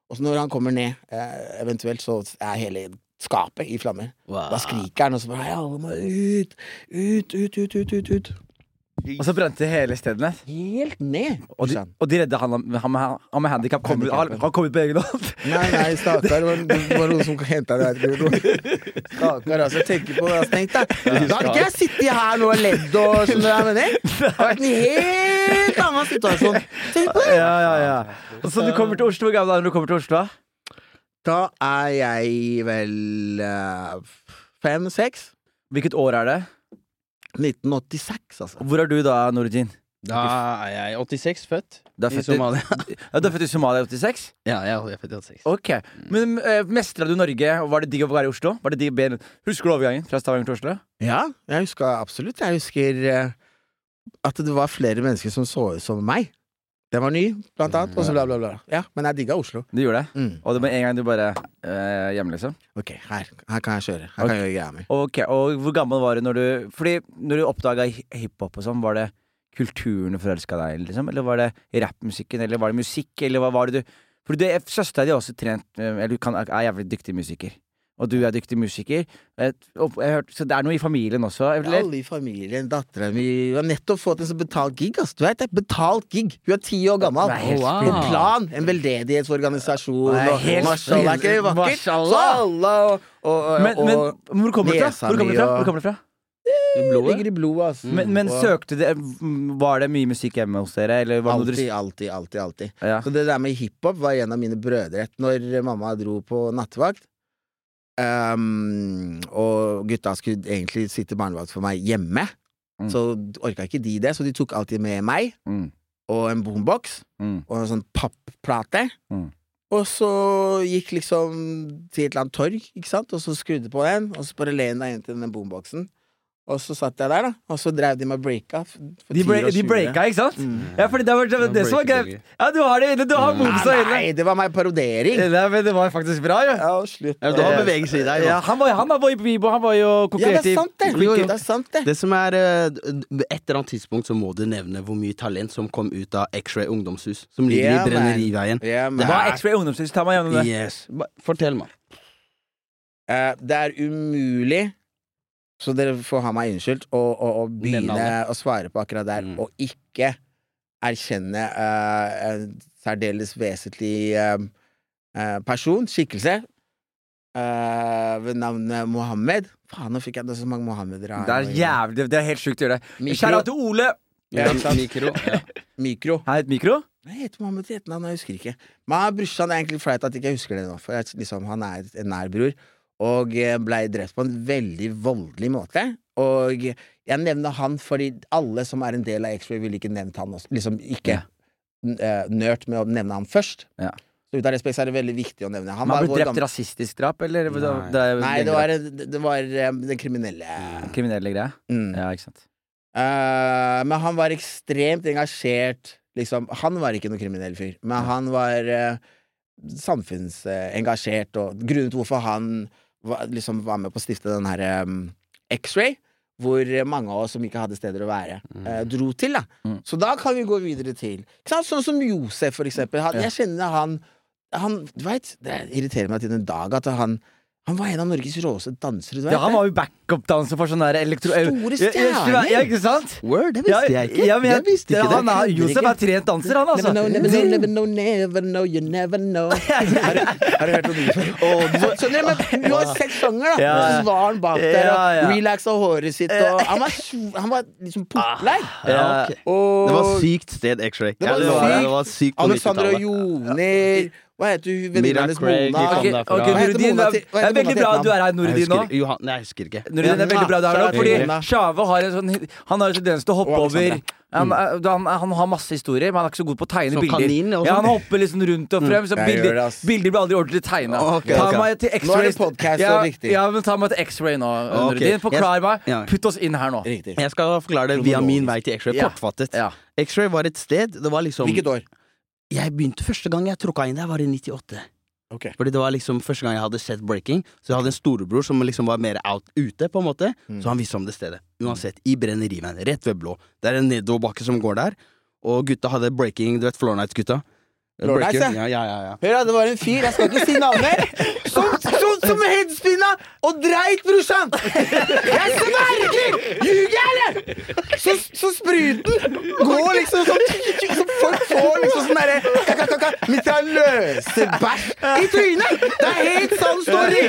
Og så når han kommer ned, eh, eventuelt, så er hele skapet i flammer. Da skriker han, og så bare «Hei, alle må ut! Ut, ut, ut, ut, ut, ut. Og så brente hele stedet ned. Helt ned! Og de, Sånn. og de redda han, han med, han med handikap. Kom, han, han kom ut på egen hånd. Nei, nei, stakkar. Det var, det var noen som henta det her. Stakkar, altså. Tenk på det. Altså, tenk deg. Da hadde ikke jeg sittet her nå og ledd og mener? Det hadde vært en helt annen situasjon. Tenk på det. Ja, ja, ja. Så du kommer til Oslo. Hvor gammel er du når du kommer til Oslo? Da er jeg vel uh, fem-seks. Hvilket år er det? 1986, altså. Hvor er du da, Nordin? Da er jeg 86 født Du er i født i, Somalia. ja, du er født i Somalia i 86? ja, jeg er født i 86. Ok. Men uh, mestra du Norge? og Var det digg å være i Oslo? Var det digg Husker du overgangen fra Stavanger til Oslo? Ja, jeg husker absolutt. Jeg husker uh, at det var flere mennesker som så ut som meg. Det var ny, blant annet. Og så bla, bla, bla. Ja, men jeg digga Oslo. Du gjorde det? Mm. Og det var en gang du bare øh, hjemme, liksom? Ok, her, her kan jeg kjøre. Her kan jeg gjøre greia mi. Ok, Og hvor gammel var du når du Fordi når du oppdaga hiphop og sånn, var det kulturen du forelska deg i, liksom? Eller var det rappmusikken, eller var det musikk, eller hva var det du Fordi du, søstera di har også trent eh, Eller du kan, er jævlig dyktig musiker. Og du er dyktig musiker. Jeg, og jeg hørte, så det er noe i familien også? Eller? Alle i familien, dattera mi har nettopp fått en sånn betalt gig. ass. Du vet det? Betalt gig! Hun er ti år gammel. Er helt På. Plan! En veldedighetsorganisasjon. Er og- helt Mashallah, er ikke det vakkert? Mashallah. Så alle og, og, og, Men, men og hvor kommer det fra? nesa Hvor kommer det mi fra? og- Hvor kommer det fra? Blodet? ligger i blodet, ass. Men, men Og- søkte det Var det mye musikk hjemme hos dere? Eller var Alltid, dere alltid, alltid. alltid ja. Så det der med hiphop var en av mine brødre. Når mamma dro på nattevakt, ehm, og gutta skulle egentlig sitte barnevakt for meg hjemme, Mm. så orka ikke de det, så de tok alltid med meg Mm. og en boombox Mm. og en sånn papplate. Mm. Og så gikk liksom til et eller annet torg, ikke sant, og så skrudde på den, og så bare len deg inn til den boomboxen. Og så satt jeg der, da, og så drev de med breaka. De, bre de breaka, ikke sant? Mm. Ja, fordi det var det, det som var greit. Ja, du har det inne! Du har momsa Nei, inne! nei, det var meg parodering. Nei, men det var faktisk bra, jo. Ja, slutt. Ja, du har bevegelse i deg. Ja, han var, han var i Bibo, han var jo Ja, det er sant, det. Jo, jo. Det er sant, det. Det som er eh, Et eller annet tidspunkt så må du nevne hvor mye talent som kom ut av X-Ray ungdomshus, som ligger yeah, i Brenneriveien. Yeah, men, Det var X-Ray ungdomshus. Ta meg gjennom det. Yes. Fortell meg. Uh, det er umulig, så dere får ha meg unnskyldt, og, og, og begynne å svare på akkurat der, Mm. og ikke erkjenne uh, en særdeles vesentlig eh, person, skikkelse, Uh, ved navnet Mohammed. Faen, nå fikk jeg så mange Mohammedere. Det er jævlig, det- er helt sjukt å gjøre det. Kjære til Ole! Ja. Mikro. Ja. Mikro. Hei, er et mikro. Hva heter Mohammed til etternavn? Jeg husker ikke. Men brorsan. Er egentlig flaut at jeg ikke husker det nå, for jeg, liksom, han er en nær bror. Og eh, blei drept på en veldig voldelig måte. Og jeg nevner han fordi alle som er en del av X-Ray, ville ikke nevnt han også. Liksom ikke Ja. uh, nørt med å nevne han først. Ja. Så ut av respekt er det veldig viktig å nevne han. Han ble drept gamle- rasistisk drap, eller? Nei. Det, det er Nei, det var, det var eh, den kriminelle. kriminelle greia? Mm. Ja, ikke sant. Uh, men han var ekstremt engasjert. Liksom. Han var ikke noen kriminell fyr, men han var uh, samfunnsengasjert, og grunnen til hvorfor han liksom, var med på å stifte den her um, X-Ray, hvor mange av oss som ikke hadde steder å være, eh, dro til. da Mm. Så da kan vi gå videre til? Sånn som Josef, for eksempel. Han. Jeg kjenner han, han Du veit, det irriterer meg til den dag at han Han var en av Norges råeste dansere. Du vet Ja, han var jo backup-danser for sånn der elektro... Store stjerner. Ja, ikke sant? Word, det visste jeg ikke. ja, men jeg, det visste ikke han er, Josef er trent danser, han, altså. Never know, never know, never know, never know, you never know. Har har du hørt om det? Skjønner du? Men du har sett sjanger, da. Ja. Så var han bak der og relaxa håret sitt. Og han, var, han var liksom populær. Ja, okay. Og Det var sykt sted, X-ray. Det var sykt. Det var sykt på Alessandro 90-tallet. Joner Hva heter hun venninna hennes? Mona? Okay, okay, heter det er veldig bra at du er her, Jeg nå. husker, Johan, nei, jeg husker ikke. Nuruddin, er veldig bra du er her nå, fordi Sjave har en sånn Han har en tendens til å hoppe over han, han, han har masse historier, men han er ikke så god på å tegne så bilder. ja, sånn. han hopper liksom rundt og frem, så bilder, bilder blir aldri ordentlig tegna. Okay, ta meg til Nå er X-ray. ja. Ja, men ta meg til X-ray nå, Ok. Forklar meg. Putt oss inn her nå. Riktig. Jeg skal forklare det via min vei til X-ray. Kortfattet. X-ray var et sted Det var liksom Hvilket år? Jeg begynte Første gang jeg tråkka inn der, var i 98. Okay. Fordi det var liksom første gang jeg hadde sett breaking. Så jeg hadde en storebror som liksom var mer out ute, på en måte. Mm. Så han visste om det stedet. Uansett, i Brenneriveien, rett ved blå. Det er en nedoverbakke som går der. Og gutta hadde breaking, du vet Floor Nights-gutta? Ja, ja, ja, ja. Hør da, det var en fyr, jeg skal ikke si navnet, som, som, som headspinna og dreit, brorsan! Jeg sverger! Ljuger jeg, eller? Så, så spruten går liksom sånn Så folk får liksom sånn derre mitrailløse bæsj i trynet! Det er helt sann story!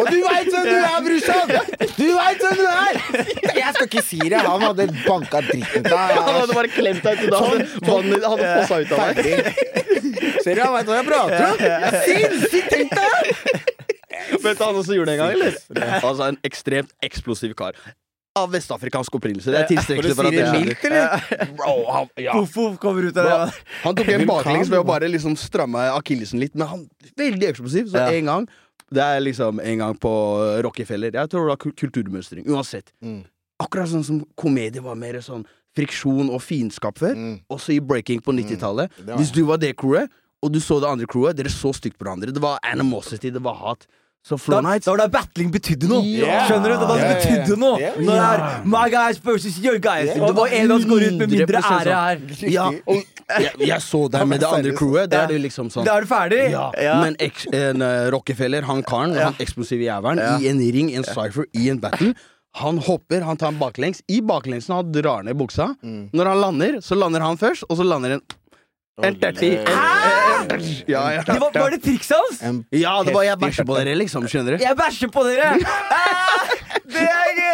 Og du veit hvem du er, brorsan! Du veit hvem du er! Jeg skal ikke si det. Han hadde banka dritten Han av hadde bare klemt deg til da hadde vannet hadde fossa ut av deg. Ser du, han veit hva jeg prater om? Sinnssykt, tenk deg! Vet du han også gjorde en gang, eller? Altså En ekstremt eksplosiv kar. Av vestafrikansk opprinnelse. Det er tilstrekkelig for at det mildt, eller? Bro, han, ja. Kommer ut av det. Han tok en baklengs ved å bare liksom stramme akillesen litt, men han veldig eksplosiv. Så Ja. en gang Det er liksom en gang på Rockefeller. Jeg tror det var kul- kulturmønstring. Uansett. Mm. Akkurat sånn som komedie var mer sånn friksjon og fiendskap før. Mm. Også i breaking på 90-tallet. Mm. Hvis du var det crewet, og du så det andre crewet, dere så stygt på hverandre. Det var animosity, det var hat. Så Floor Nights da var det battling betydde noe. Yeah. Skjønner du? Da det Ja, ja, ja. betydde noe. yeah. Når det er my guys versus your guys. Yeah. Og, var en av oss går ut med mindre ære her. Ja, og jeg, jeg så deg med det andre crewet. Da er det liksom sånn Da er du ferdig. Ja, Men eks, en uh, Rockefeller, han karen, han eksplosive jævelen, i en ring, en cypher, i en battle Han hopper, han tar en baklengs. I baklengsen han drar ned buksa. Når han lander, så lander han først, og så lander en en terti. En- en- en- Ja, ja. Det var, var det trikset hans? En ja, det var jeg bæsjer på dere, liksom. Skjønner du? Jeg bæsjer på dere! Ah, det er gøy!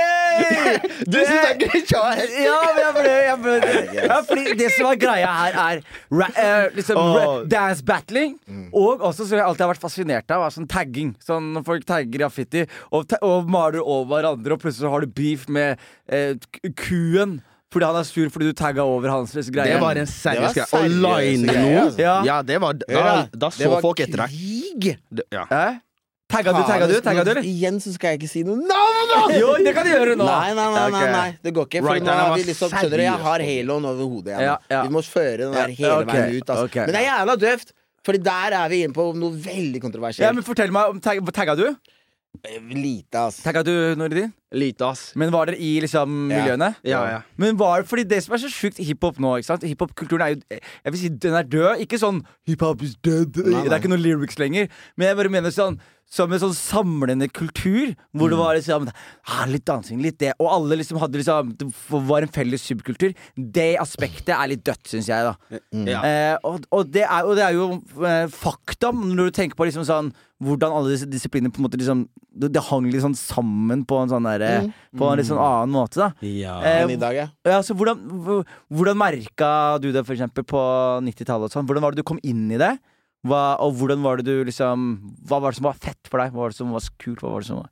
Du syns det er gøy? Ja, men jeg ble, jeg ble, ja, fordi det som er greia her, er ra, eh, liksom ra, dance battling. Og også som jeg alltid har vært fascinert av, er sånn tagging. Sånn Når folk tagger graffiti og, ta, og maler over hverandre, og plutselig så har du beef med eh, kuen. Fordi han er sur fordi du tagga over hans greie. Det var en seriøs greie. Å line noen altså. Ja. Ja, det var Da, da det så var folk etter deg. krig! Det- Ja. Eh? Tagga du, tagga du, tagga du, eller? Igjen så skal jeg ikke si noe navn! Jo, det kan du gjøre nå. Nei, nei, nei, nei, nei, det går ikke. For right, nå har vi liksom, skjønner du, jeg har haloen over hodet igjen. Ja, ja. Vi må føre den der hele okay, veien ut. Altså. Okay. Men det er jævla døvt, Fordi der er vi inne på noe veldig Ja, kontroversielt. men Fortell meg, om tagga, du? Lite, ass. Tagga du Nordin? Lite, ass. Men var dere i liksom miljøene? Ja, ja. Men var, fordi det som er så sjukt hiphop nå, ikke sant? Hiphop-kulturen er jo Jeg vil si den er død. Ikke sånn hiphop is dead. Det nei. er ikke noen lyrics lenger. Men jeg bare mener sånn som en sånn samlende kultur, hvor Mm. det var liksom ah, Litt dansing, litt det. Og alle liksom hadde liksom Det var en felles subkultur. Det aspektet er litt dødt, syns jeg, da. Ja. Eh, og, og, det er, og det er jo eh, fakta når du tenker på liksom sånn hvordan alle disse disiplinene på en måte liksom Det, det hang sånn sammen på en sånn derre På en litt sånn annen måte, da. Ja. Eh, enn i dag, ja. Ja, så hvordan, hvor- hvordan merka du det for eksempel på 90-tallet? og sånn? Hvordan var det du kom inn i det? Hva, og hvordan var det du liksom Hva var det som var fett for deg? Hva var det som var så kult? Hva var det som var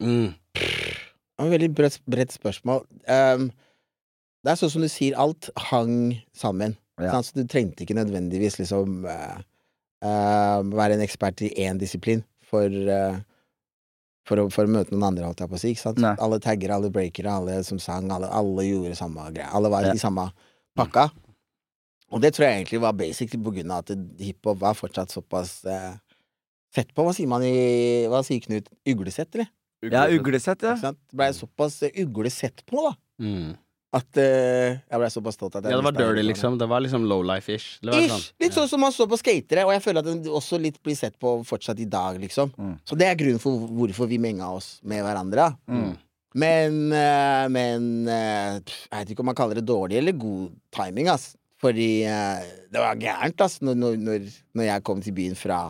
Mm. Det var et veldig bredt, bredt spørsmål. Um, det er sånn som du sier, alt hang sammen. Ja. Sånn, Så du trengte ikke nødvendigvis liksom uh, uh, være en ekspert i én disiplin for, eh, for, å, for å møte noen andre, holdt jeg på å si. Ikke sant? Nei. Alle taggere, alle breakere, alle som sang, alle, alle gjorde samme greia. Alle var Ja. i samme pakka. Og det tror jeg egentlig var basic på grunn av at hiphop var fortsatt såpass eh, sett på. Hva sier man i Hva sier Knut? Uglesett, eller? Ja, uglesett, ja. Ikke? Det blei såpass uglesett på, da. Mm. At eh, jeg ble såpass stolt at jeg Ja, det var mistet dirty, hele liksom. Det var liksom low life-ish. Det var Ish! Litt sånn som man så på skatere, og jeg føler at den også litt blir sett på fortsatt i dag, liksom. Mm. Så det er grunnen for hvorfor vi menga oss med hverandre. Mm. Men, eh, men eh, pff, Jeg vet ikke om man kaller det dårlig eller god timing, ass. Fordi eh, det var gærent, ass, når, når, når, når jeg kom til byen fra,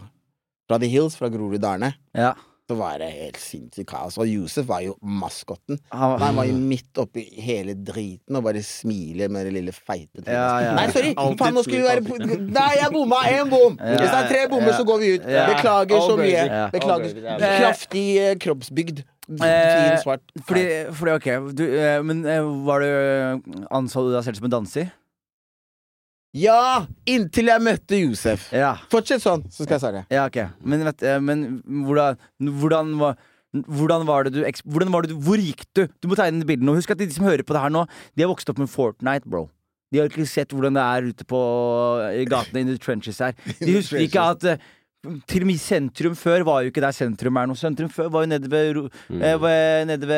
fra The Hills, fra Groruddalene. ja. Så var det helt sinnssykt kaos. Og Josef var jo maskotten. Han, Han var jo midt oppi hele driten og bare smiler med det lille feite trynet. Ja, ja. Nei, sorry! Faen, nå skulle vi være Nei, jeg bomma! Én bom! Ja, Hvis det er tre bommer, ja. så går vi ut. Ja. Beklager så mye. Beklager. Er- Kraftig eh, kroppsbygd. Eh, Fin, svart. fordi, fordi, ok du, eh, Men eh, var du anså du deg selv som en danser? Ja! Inntil jeg møtte Josef. Ja. Fortsett sånn, så skal jeg svare. Ja, ok. Men, vet, eh, men hvordan, hvordan, var, hvordan var det du hvordan var det du, Hvor gikk du? Du må tegne bildene. Husk at de som hører på det her nå, de har vokst opp med Fortnite, bro. De har ikke sett hvordan det er ute på i gatene in the trenches her. De husker ikke at eh, til og med sentrum før var jo ikke der sentrum er nå. Sentrum før var jo nede ved, mm. eh, nede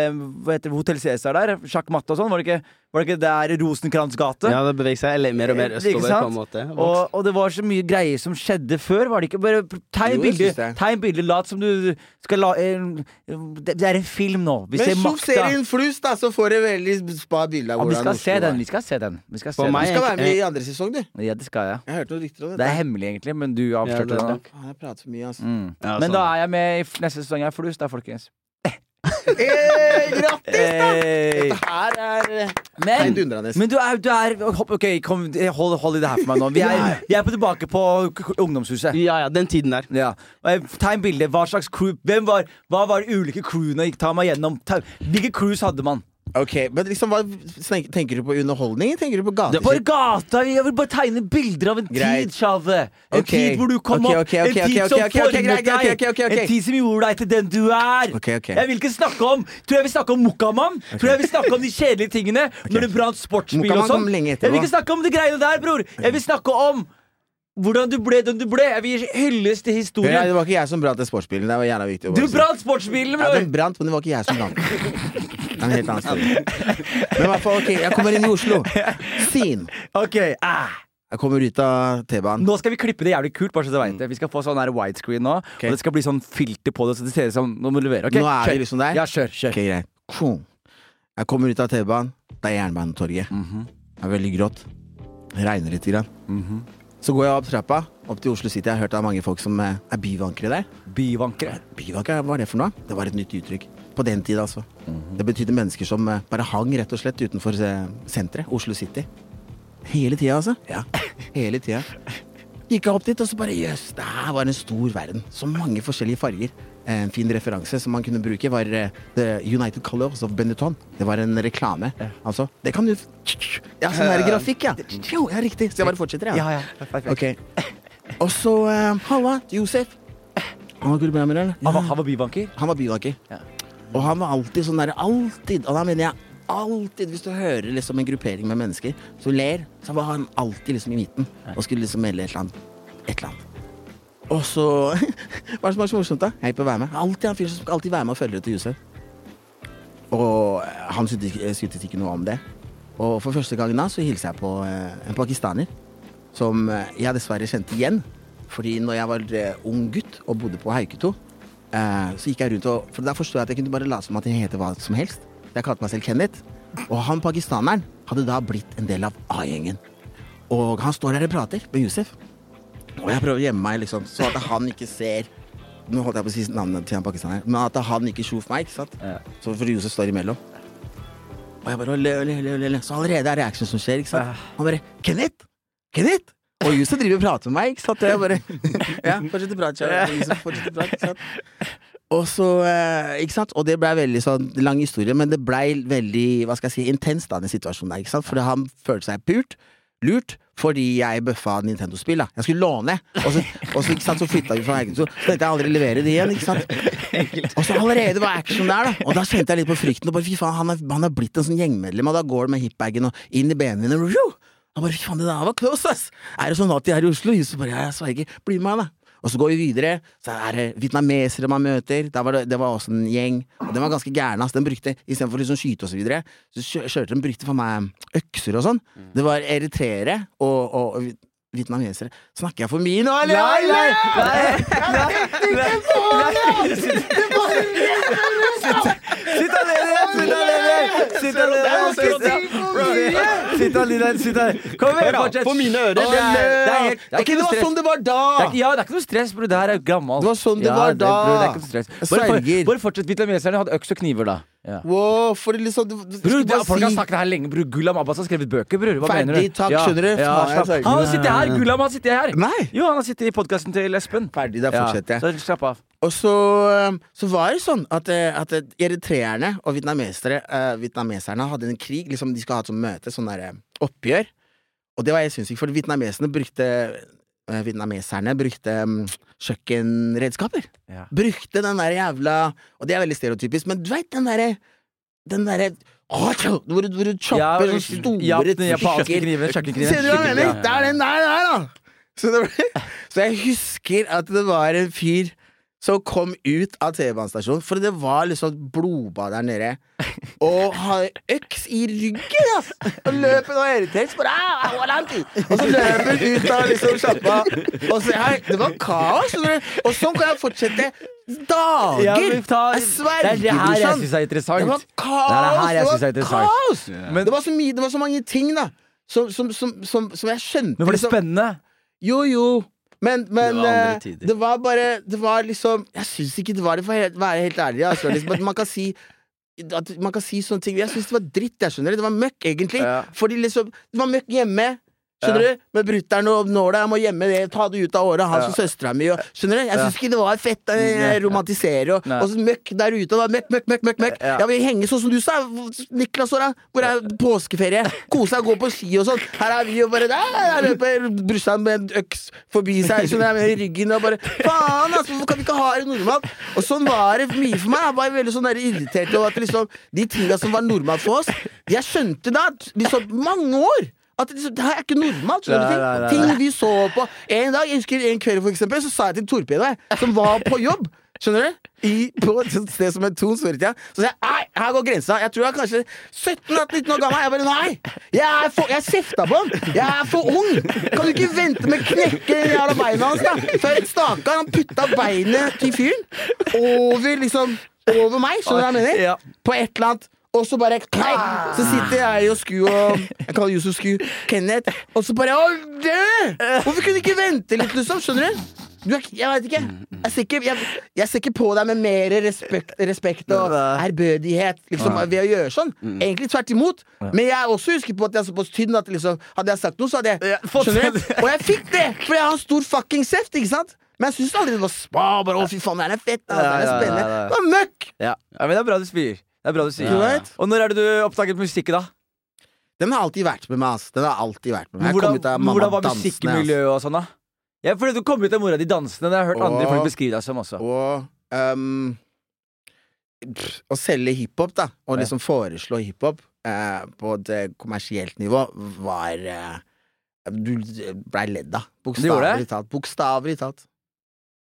ved Hotell Cæsar der. Sjakk Matte og sånn. Var det ikke, var det ikke der Rosenkrantz gate? Ja, det beveger seg eller mer og mer Eh, østover, på en måte. Og, og det var så mye greier som skjedde før, var det ikke? Bare tegn Jo, bilde, det. tegn bilde, lat som du skal la eh, Det det er en film nå. Vi Men ser så makta. serien Flus, da, så får du veldig spa bilde av Ja, vi hvordan skal Oslo se den. Vi skal se den. Vi skal For den. meg- Du skal være med i andre sesong, du. Ja, det skal jeg. Jeg hørte noen rykter om Det Det er hemmelig, egentlig, men du Ja, avslørte det er det. nå. Jeg prater for mye, altså. Mm. Ja, Men sånn. da er jeg med i neste sesong av Flus, da, folkens. Hey, grattis, da! Dette her er eh, Men, heidundrende. men du er, du er Ok, kom, hold, hold i det her for meg nå. Vi er, vi er på tilbake på k- ungdomshuset. Ja, ja, den tiden der. Ja. Og Tegn bilde. Hva slags crew Hvem var, Hva var de ulike crewene? Ta meg gjennom. Ta, hvilke crews hadde man? Ok, men liksom, hva snek- Tenker du på underholdning, tenker du på Det bare gata! Jeg vil bare tegne bilder av en Greit. tid, Sjave. En Ok. tid hvor du kom Ok, opp. ok, ok, en tid ok, som ok, ok, ok, formet greit, deg. ok, ok, ok. En tid som gjorde deg til den du er. Ok, ok. Jeg vil ikke snakke om Tror jeg vil snakke om Mokkamann. Tror jeg vil snakke om de kjedelige tingene. Når det brant sportsbil og Mokkamann sånn. kom lenge Jeg vil ikke snakke om de greiene der, bror. Jeg vil snakke om hvordan du ble den du ble. Jeg vil hylles til til Ja, historien. det var ikke jeg som brant den sportsbilen. Det var jævla viktig. Du brant sportsbilen, Ja, den brant, men det var ikke jeg som brant den. Det er en helt annen story. Men i hvert fall, ok, jeg kommer inn i Oslo. Scene. Ok, ah. Jeg kommer ut av T-banen. Nå skal vi klippe det jævlig kult. bare så du vet det Vi skal få sånn her widescreen nå. okay. Og det skal bli sånn filter på det, så det ser ut som Nå må du levere. ok? Nå er vi liksom der? Ja, kjør. kjør. Ok, greit. Jeg kommer ut av T-banen. Det er Jernbanetorget. Mhm. Det er veldig grått. Det regner litt. Grann. Mhm. Så går jeg opp trappa, opp til Oslo City. Jeg har hørt er mange folk som eh, er byvankere der. Byvankere. Byvankere, hva var det for noe? Det var et nytt uttrykk. På den tida, altså. Mhm. Det betydde mennesker som eh, bare hang rett og slett utenfor eh, senteret. Oslo City. Hele tida, altså. Ja, hele tida. Gikk jeg opp dit, og så bare jøss, det her var en stor verden. Så mange forskjellige farger. En fin referanse som man kunne bruke, var eh, The United Colors of Benetton. Det var en reklame. Altså, det kan du Ja, sånn her grafikk, ja. Jo, ja, riktig. Så jeg bare fortsetter, jeg. Ja, ja. Perfekt. Ok. Og så uh, Halla, Josef. Han var eller? Han var, han var bybanker. Han var bybanker. Ja. Og han var alltid sånn derre Alltid. Og da mener jeg alltid. Hvis du hører liksom en gruppering med mennesker som ler, så var han alltid liksom i midten og skulle liksom melde et eller annet. Et eller annet. Og så Hva er det som er så morsomt, da? Jeg er på å være med. Alltid han fyren som skal alltid være med og følge til Josef. Og han syntes ikke, noe om det. Og for første gang da så hilste jeg på eh, en pakistaner som eh, jeg dessverre kjente igjen. Fordi når jeg var eh, ung gutt og bodde på Hauketo, eh, så gikk jeg rundt og For da forsto jeg at jeg kunne bare late som at jeg heter hva som helst. Jeg kalte meg selv Kenneth. Og han pakistaneren hadde da blitt en del av A-gjengen. Og han står der og prater med Yousef. Og jeg prøver å gjemme meg, liksom, så at han ikke ser Nå holdt jeg på å si navnet til han pakistaneren, men at han ikke sjof meg, ikke sant? Ja. Så fordi Josef står imellom. Og jeg bare le, le, le, le. Så allerede er reaction som skjer, ikke sant? Han bare 'Kenneth! Kenneth!' Og Josef driver og prater med meg, ikke sant? Og jeg bare Ja, fortsett å prate, kjære. Og så, eh, ikke sant? Og det blei veldig sånn lang historie, men det blei veldig hva skal jeg si, intens da, den situasjonen der. ikke sant? Fordi han følte seg pult, lurt, fordi jeg bøffa Nintendo-spill. da Jeg skulle låne, og så, og så, sant, så flytta vi fra Haugesund. Så tenkte jeg aldri levere det igjen. Og så allerede var action der, da. Og da kjente jeg litt på frykten. Og bare, fy faen, han er, han er blitt en sånn gjengmedlem, og da går det med hipbagen og inn i benene mine. og bare, fy faen, det der var close, ass! Er det sånn at de er i Oslo? Så bare, jeg sverger, bli med meg, da. Og så går vi videre, så er det vietnamesere man møter. Var det, det var også en gjeng. Og den var ganske gæren. ass. Den brukte, Istedenfor å liksom skyte og så videre, så kjørte de brukte for meg økser og sånn. Det var eritreere og, og, og vi- vietnamesere. Snakker jeg for mye nå, eller? Nei, Sitt alene! Sitt alene! Sitt alene! Sitt alene! Sitt alene! Kom igjen, fortsett! På mine ører. Det er, det er, helt, det er ikke det noe var stress. sånn det var da! Det er, ja, det er ikke noe stress, bror. Det her er jo gammelt. Det var sånn det ja, var da. bror, det er ikke noe stress. Bare, for, bare fortsett. Vietnameserne hadde øks og kniver, da. Ja. Wow, for det liksom du, du, du Bror, det, folk har si- sagt det her lenge. Bror, Gulam Abbas har skrevet bøker, bror. Hva Ferdig, mener du? takk, skjønner du? Ja. Han har sittet her! Gulam har sittet her! Nei! Jo, han har sittet i podkasten til Espen. Ferdig, da fortsetter jeg. Ja, så slapp av. Og så, eh, så var det sånn at, eh, at eritreerne og vietnamesere, uh, vietnameserne hadde en krig. Liksom, de skulle ha et sånt møte, sånn der eh, oppgjør. Og det var jeg sinnssykt, for vietnameserne brukte uh, Vietnameserne brukte um, kjøkkenredskaper. Ja. Brukte den der jævla Og det er veldig stereotypisk, men du veit den derre Den derre hvor du, hvor du chopper ja, store ja, den japanske stykker. kniven. Kjøkkenkniven. Ser du hva jeg mener? Ja, ja, Det er den der, der da! Så, det ble, så jeg husker at det var en fyr som kom ut av T-banestasjonen, for det var liksom blodbad der nede. Og har øks i ryggen, ass! Og løper og irritert. Bare, «Ah, Og så løper han ut av liksom sjappa. Og så, hei, det var kaos. skjønner du? Og sånn kan jeg fortsette dager! Ja, men ta- jeg sverger, Det er det her jeg brorsan. syns er interessant. Det var kaos! Det er det her jeg synes er interessant. kaos! Men- det, var så mye, det var så mange ting, da. Som, som, som, som, som jeg skjønte Men var det liksom- spennende? Jo, jo. Men, men Det var eh, det var bare Det var liksom Jeg syns ikke det var det, for å være helt ærlig. Altså, liksom, at man kan si at man kan si sånne ting Jeg syns det var dritt. Jeg skjønner det Det var møkk, egentlig. Ja. Fordi liksom Det var møkk hjemme. Skjønner du? Med brutter'n og nåla. Jeg må gjemme det. Ta det ut av året. Han som søstera mi. og- Skjønner du? Jeg syns ikke det var fett. Jeg romantiserer og, og så møkk der ute. Da, møkk, møkk, møkk, møkk, møkk. Ja. Jeg vil henge sånn som du sa. Niklas Åra. Hvor er påskeferie? Kose seg, gå på ski og sånn. Her er vi og bare der, Jeg løper brutter'n med en øks forbi seg skjønner jeg, med ryggen og bare Faen, altså! Hvorfor kan vi ikke ha det normalt? Og sånn var det mye for meg. Jeg var veldig sånn irritert over at liksom de tinga som var normalt for oss Jeg skjønte da, liksom mange år at det, det her er ikke normalt. Nei, nei, nei, ting? vi så på. En dag, jeg husker en kveld for eksempel, så sa jeg til Torpedo, som var på jobb Skjønner du? I, på et sted som het Tons før i tida. Så sa jeg nei, her går grensa. Jeg tror jeg er kanskje 17-18-19 år gammel. Jeg bare nei! Jeg er for, jeg kjefta på ham! Jeg er for ung! Kan du ikke vente med å knekke jævla beina hans, da? Før Stakkar, han putta beinet til fyren over liksom Over meg, skjønner du hva jeg mener? På et eller annet. Og så bare nei, Så sitter jeg og Sku og Jeg kaller Yusuf Sku Kenneth. Og så bare Å, dø! Hvorfor kunne du ikke vente litt, liksom? Skjønner du? Du er, jeg vet ikke. Jeg ser ikke, jeg, jeg ser ikke på deg med mer respekt, respekt og ærbødighet liksom, ved å gjøre sånn. Egentlig tvert imot. Men jeg også husker på at jeg er såpass tynn at liksom, hadde jeg sagt noe, så hadde jeg fått Skjønner du? Og jeg fikk det! For jeg har stor fucking kjeft, ikke sant? Men jeg syns aldri det var spa. Bare, å, fy faen, det er fett. Det er spennende. Det var møkk! Ja, men det er bra du spyr. Det er bra du sier. Ja, ja. Og når er det du oppdaget musikken, da? Den har alltid vært med meg. ass Den har alltid vært med meg. Hvordan, hvordan var dansende, musikkmiljøet og sånn, da? Ja, fordi du kom ut av mora di dansende. Det har jeg hørt andre folk beskrive deg som også. Og um, pff, å selge hiphop, da, og Ja. liksom foreslå hiphop eh, på et kommersielt nivå, var eh, Du blei ledd av. Bokstavelig talt. Bokstavelig talt.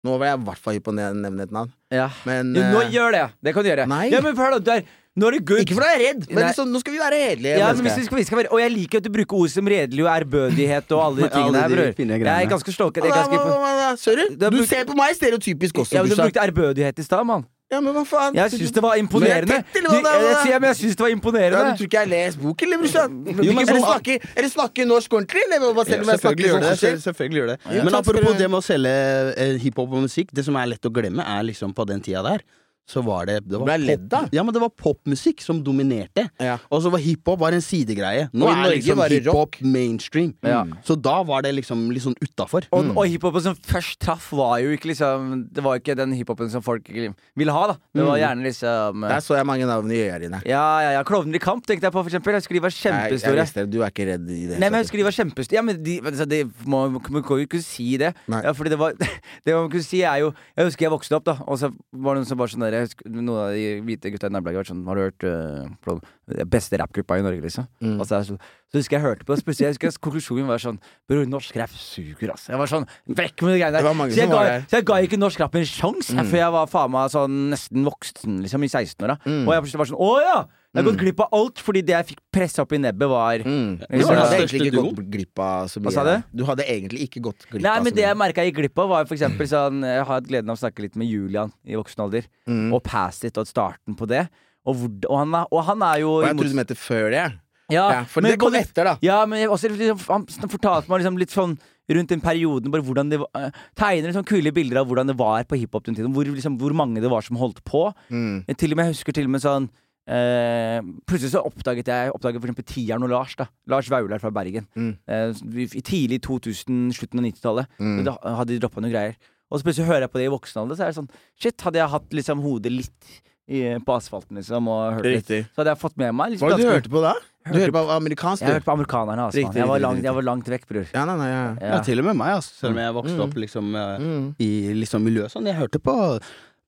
Nå var jeg i hvert fall hypp på å ne- nevne et navn. Ja. Men Jo, nå eh, gjør det! Det kan du gjøre. Nei. Ja, men for da, du er, Nå er det good. Ikke fordi jeg er redd, men liksom, nå skal vi være redelige. Ja, men vi skal, vi skal være, Og jeg liker at du bruker ord som redelig og ærbødighet og alle de tingene her, bror. Jeg er ganske hva- Sorry? Du Du ser på meg stereotypisk også. ja, men Du brukte ærbødighet i stad, mann. Ja, men hva faen? Jeg syns det var Men imponerende. jeg er eller jeg, jeg, men jeg syns det var Ja, imponerende. du tror ikke jeg har lest boken, eller, brorsan? Er sånn- snakke, er det snakke norsk ordentlig, eller hva selv om jeg snakker selvfølgelig gjør sånn det. Selvfølgelig gjør det. Ja, Men apropos det med å selge eh, hiphop og musikk, det som er lett å glemme, er liksom på den tida der så var det, det var Ble pop. Ja, men det var popmusikk som dominerte. Ja. Og så var hiphop var en sidegreie. Nå er liksom det hiphop mainstream. Ja. Så da var det liksom litt sånn utafor. Og, og hiphopen som først traff, var jo ikke liksom Det var ikke den hiphopen som folk ville ha, da. Det var gjerne liksom Der så jeg mange navn i øya dine. Ja, ja, ja. Klovner i kamp tenkte jeg på, for eksempel. Jeg husker de var Jeg, jeg kjempestore. du er ikke redd i det. Nei, men jeg husker de var kjempestore. Ja, men de, altså, de må, man kan jo ikke si det. Nei. Ja, fordi det var Det man kunne si, er jo Jeg husker jeg vokste opp, da, og så var det noen som var sånn der jeg husker, Noen av de hvite gutta i nabolaget vært sånn Har du hørt uh, beste rappgruppa i Norge, liksom? Mm. Og så, er så, husker jeg hørte på det, spesielt jeg husker konklusjonen var sånn Bror, norsk rap suger, ass. Jeg var sånn Vekk med de greiene der. Så jeg, ga, så jeg ga ikke norsk rap en sjanse Mm. før jeg var faen meg sånn nesten voksen, liksom, i 16-åra. Mm. Og jeg plutselig var sånn Å ja! Jeg har gått glipp av alt fordi det jeg fikk pressa opp i nebbet, var Mm. Du hadde egentlig ikke gått glipp av så mye. Hva sa du? Du hadde egentlig ikke gått glipp av Nei, men det jeg merka jeg gikk glipp av, var eksempel sånn Jeg har hatt gleden av å snakke litt med Julian i voksen alder, Mm. og Pass It og starten på det. Og, hvor, og, han, er, og han er jo Og jeg trodde du mente før det. ja, Ja, for men det kom etter, da. Ja, men også, liksom, han fortalte meg liksom litt sånn rundt den perioden bare hvordan det var, eh, Tegner sånn kule bilder av hvordan det var på hiphop den tiden. Hvor, liksom, hvor mange det var som holdt på. Mm. Til og med, jeg husker til og med sånn eh, Plutselig så oppdaget jeg Oppdaget for eksempel Tieren og Lars. da Lars Vaular fra Bergen. Mm. Eh, I tidlig 2000, slutten av 90-tallet. Mm. Da hadde de droppa noen greier. Og så plutselig hører jeg på det i voksen alder, så er det sånn Shit, hadde jeg hatt liksom hodet litt i, på asfalten, liksom, og hørt litt, Riktig. så hadde jeg fått med meg liksom, Hva var det du hørte på da? Du hørte på amerikansk, Jeg hørte på amerikanerne, altså. Riktig, jeg, var langt, jeg var langt vekk, bror. Ja, nei, nei, ja. Ja. Ja, til og med meg, altså. Selv om jeg vokste Mm. opp liksom eh, Mm. i liksom miljøet sånn. Jeg hørte på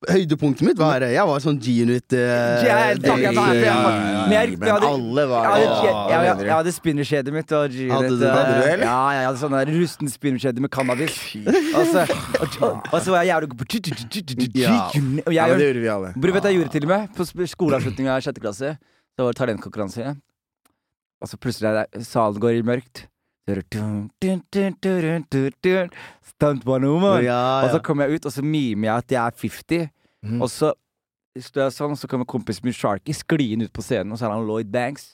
Høydepunktet mitt var Jeg var sånn G-Unit uh, jeg- jeg- jeg- jeg- jeg alle var Jeg hadde, jeg, jeg, jeg spinnerkjedet mitt og G-Unit. Eh? Ja, jeg hadde sånn der rusten spinnerkjede med cannabis. Og så, og, så var jeg jævlig god Ja. Og Ja, det gjorde vi alle. Vet jeg gjorde til og med? På skoleavslutninga i sjette klasse. Det var det talentkonkurranse. Og så plutselig er det salen går i mørkt. Stuntmann-humor. Ja, Og så kommer jeg ut, og så mimer jeg at jeg er 50. Mm. Og så står jeg sånn, og så kommer kompisen min Sharky skliende ut på scenen, og så er han Lloyd Banks.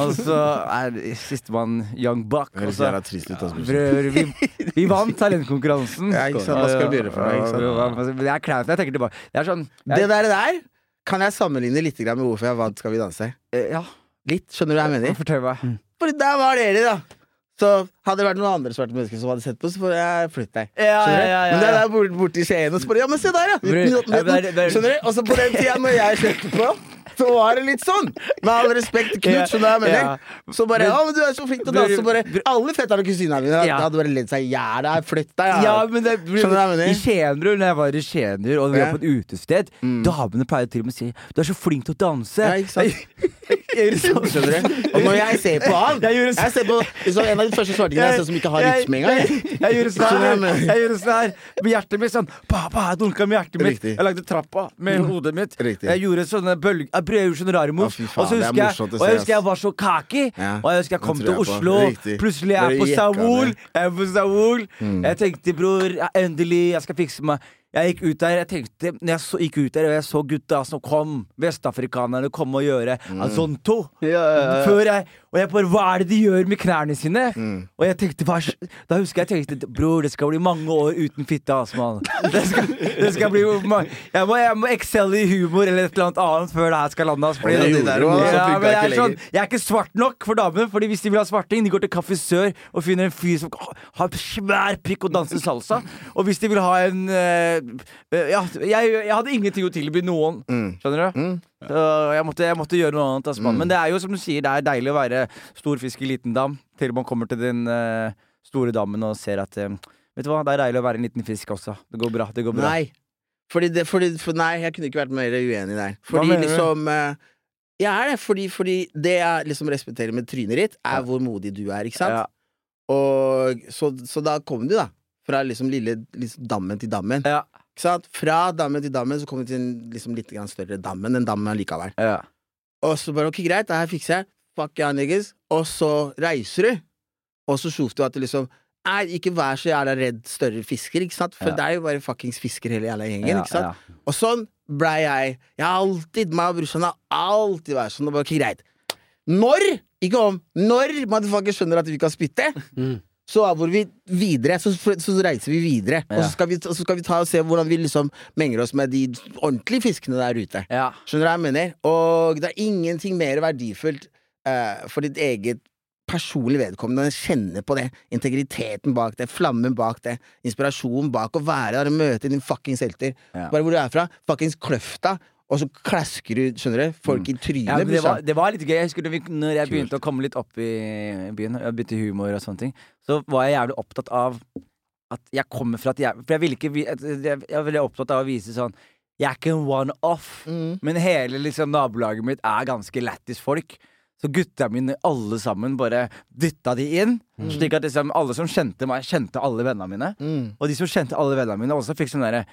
Og så er sistemann Young Buck. Høres så jævla trist ut. Altså. Vi, vi vant talentkonkurransen. Ja, ikke sant? Hva skal du gjøre for meg? Det er kleint. Jeg tenker tilbake. Det sånn Det der, der, der kan jeg sammenligne litt med hvorfor jeg vant Skal vi danse. Ja, Litt, skjønner du hva jeg mener? fortell meg. For der var dere, da. Så hadde det vært noen andre svarte mennesker som hadde sett på, så får jeg flytte deg. Ja, ja, ja, Men det er der borte bort i Skien, og så bare Ja, men se der, ja! Er- er- Skjønner du? Og så på den tida når jeg kjørte på, så var det litt sånn. Med all respekt, Knut, skjønner du hva jeg mener? ja. Så bare 'Å, men du er så flink til å danse. Bare Alle fetterne og kusinene mine Ja. hadde bare ledd seg i hjel. Flytt deg, ja. Men det? I Skien, bror, når jeg var i Skien og vi var på et utested, damene pleide til og med å si 'Du er så flink til å danse'. Ja, ikke sant? Sånn. Skjønner du? Og når jeg ser på han Jeg Jeg ser på En av de første svartingene jeg ser som ikke har rytme engang. Jeg, jeg. gjorde sånn her, jeg gjorde sånn her med hjertet mitt sånn Pappa, jeg dunka med hjertet mitt. Jeg lagde trappa med hodet mitt. Jeg gjorde sånne bølger Moves. Å, fy faen, og så er husker jeg, og jeg husker jeg var så kaki. Ja, Og jeg husker jeg kom jeg til Oslo. på. Plutselig er jeg på Saul. Jeg er på Saul. Mm. Jeg tenkte, bror, ja, endelig, jeg skal fikse meg. Jeg gikk ut der, jeg tenkte Når jeg så, gikk ut der og jeg så gutta som kom, vestafrikanerne kom og gjøre Mm. Azonto Ja, ja, ja. Før jeg Og jeg bare Hva er det de gjør med knærne sine? Mm. Og jeg tenkte hva, Da husker jeg tenkte Bror, det skal bli mange år uten fitte, ass, mann. Det det skal bli mange jeg må, jeg må excelle i humor eller et eller annet annet før det her skal lande. ass, fordi det der også ja, men jeg, er sånn, jeg er ikke svart nok for damene, Fordi hvis de vil ha svarting, de går til Kaffe Sør og finner en fyr som har svær pikk og danser salsa. Og hvis de vil ha en eh, Ja, jeg, jeg hadde ingenting å tilby noen. Mm. Skjønner du? Mm. Så jeg måtte, jeg måtte gjøre noe annet. Altså, mm. Men det er jo som du sier, det er deilig å være stor fisk i liten dam til man kommer til den uh, store dammen og ser at uh, Vet du hva, det er deilig å være en liten fisk også. Det går bra. det går bra Nei. Fordi det, fordi, for nei, jeg kunne ikke vært mer uenig der. Fordi liksom uh, Jeg er det, fordi, fordi det jeg liksom respekterer med trynet ditt, er hvor modig du er, ikke sant? Ja. Og så, så da kom du, da. Fra liksom lille liksom dammen til dammen. Ja. Fra damme til damme, så kom vi til en liksom litt større dam, enn en dam allikevel. Ja. Og så bare ok, greit, det her fikser jeg. Fuck yeah, niggas. Og så reiser du. Og så sjofte du at du liksom Nei, ikke vær så jævla redd større fisker, ikke sant? For Ja. det er jo bare fuckings fisker hele jævla gjengen, Ja, ikke sant? ja. Og sånn blei jeg. Jeg har alltid, meg og brorsan har alltid vært sånn. Og bare, ok, greit. Når, ikke om, når motherfucker skjønner at vi kan spytte, Mm. Så avgår vi videre. Så, så reiser vi videre. Og så skal vi, og så skal vi ta og se hvordan vi liksom menger oss med de ordentlige fiskene der ute. Ja. Skjønner du hva jeg mener? Og det er ingenting mer verdifullt eh, for ditt eget personlig vedkommende å kjenne på det. Integriteten bak det, flammen bak det, inspirasjonen bak å være der og møte din fuckings helter. Ja. Bare hvor du er fra. Fuckings Kløfta. Og så klasker du, skjønner du, folk i trynet. Ja, det, var, det var litt gøy. Jeg husker når, vi, når jeg begynte å komme litt opp i byen, jeg begynte humor og sånne ting, så var jeg jævlig opptatt av at jeg kommer fra at jeg For jeg ville ikke Jeg var veldig opptatt av å vise sånn Jeg er ikke en one-off, Mm. men hele liksom nabolaget mitt er ganske lættis folk. Så gutta mine, alle sammen, bare dytta de inn. Slik at liksom alle som kjente meg, kjente alle vennene mine. Mm. Og de som kjente alle vennene mine, også fikk sånn derre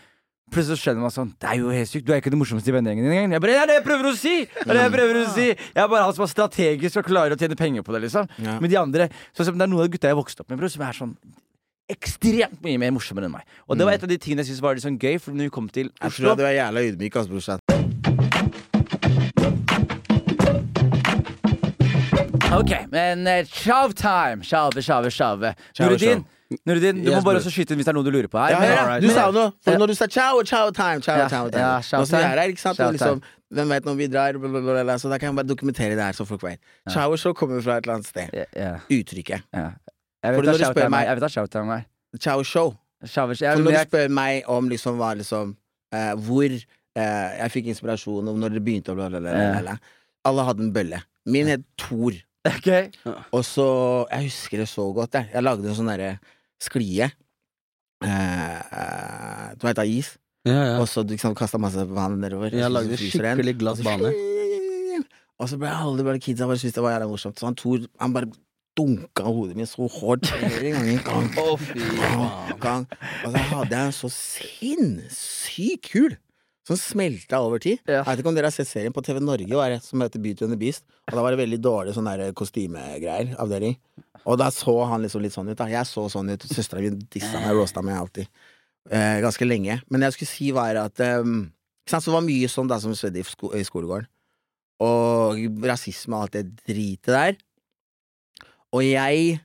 Plutselig så skjønner man sånn Det er jo helt sykt, du er ikke den morsomste i vennegjengen din engang. Jeg bare, det er det jeg prøver å si! Det er det jeg prøver å si Jeg er bare han som er strategisk og klarer å tjene penger på det, liksom. Ja. Men de andre Sånn som det er noen av gutta jeg vokste opp med, bro, som er sånn ekstremt mye mer morsommere enn meg. Og det var et av de tingene jeg syntes var litt sånn gøy, for når vi kom til Jeg Oslo tror at du er jævla ydmyk, ass, brorsan. Ok, men uh, showtime! Sjave, sjave, sjave. Ciao, Nuruddin, Nuruddin, du Yes, må bare også skyte inn hvis det er noe du lurer på her. Ja, Men- da. du sa noe. For når du sa ciao, ciao time, ciao, Ja, ciao time. ja, ciao time. er her, ikke sant? Ciao liksom, hvem vet når vi drar, blablabla, så da kan jeg bare dokumentere det her, så folk vet. Ciao show kommer fra et eller annet sted. Ja, ja, Uttrykket. ja. Jeg For vet hva du spør er. Jeg er. Ciao show. For jeg, når du spør meg om liksom hva liksom uh, Hvor uh, jeg fikk inspirasjon, om når det begynte, og bla, bla, bla, bla, bla. Alle hadde en bølle. Min het Thor. Okay. Og så Jeg husker det så godt, jeg. Jeg lagde en sånn derre sklie. Eh, du veit av is? Ja, ja. Og så liksom, kasta masse vann nedover. Jeg lagde skikkelig glatt bane. Og så ble alle bare kidsa bare syntes det var jævla morsomt. Så han Tor han bare dunka hodet mitt så hardt flere ganger. Gang, gang, gang. Og så hadde jeg en så sinnssykt kul som smelta over tid. Ja. Jeg vet ikke om dere har sett serien på TV Norge var det, som heter Beauty and the Beast. Og da var det veldig dårlig sånn kostymegreier. Avdeling. Og da så han liksom litt sånn ut. da Jeg så sånn ut. Søstera mi dissa meg, roasta meg alltid. Eh, ganske lenge. Men det jeg skulle si, var at um, sant, Så det var mye sånn da som skjedde i, sko i skolegården. Og rasisme og alt det dritet der. Og jeg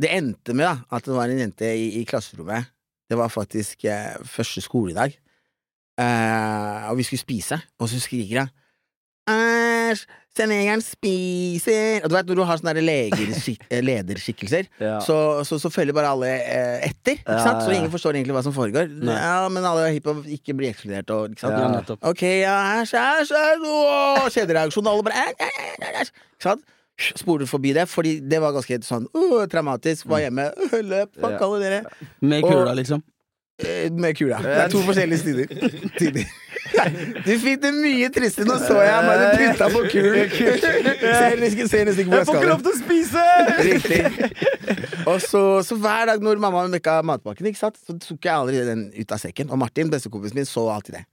Det endte med da at det var en jente i, i klasserommet. Det var faktisk eh, første skoledag. Eh, og vi skulle spise, og så skriker hun Æsj, senegeren spiser Og du vet når du har sånne eh, lederskikkelser, Ja. så, så, så følger bare alle uh, etter. Ja, sant? Så ingen forstår egentlig hva som foregår. Nei. Ja, Men alle er hypp på å ikke bli ekskludert. Og? Ja, Ja. Ok, ja, æsj, æsj, æsj, kjedereaksjon. Alle bare æsj, æsj, æsj? Spoler forbi det, fordi det var ganske sånn uh, traumatisk. Var hjemme, øh, løp, fuck Ja. alle dere. Med kula, liksom. Eh, Med kula. Det er to forskjellige stider. tider. Du fikk det mye triste. Nå så jeg meg du putta på kul. Ser nesten ser nesten ikke hvor jeg skal. hen. til å spise! Riktig. Og så, så hver dag når mamma mekka matpakken, ikke sant? så tok jeg aldri den ut av sekken. Og Martin, bestekompisen min, så alltid det.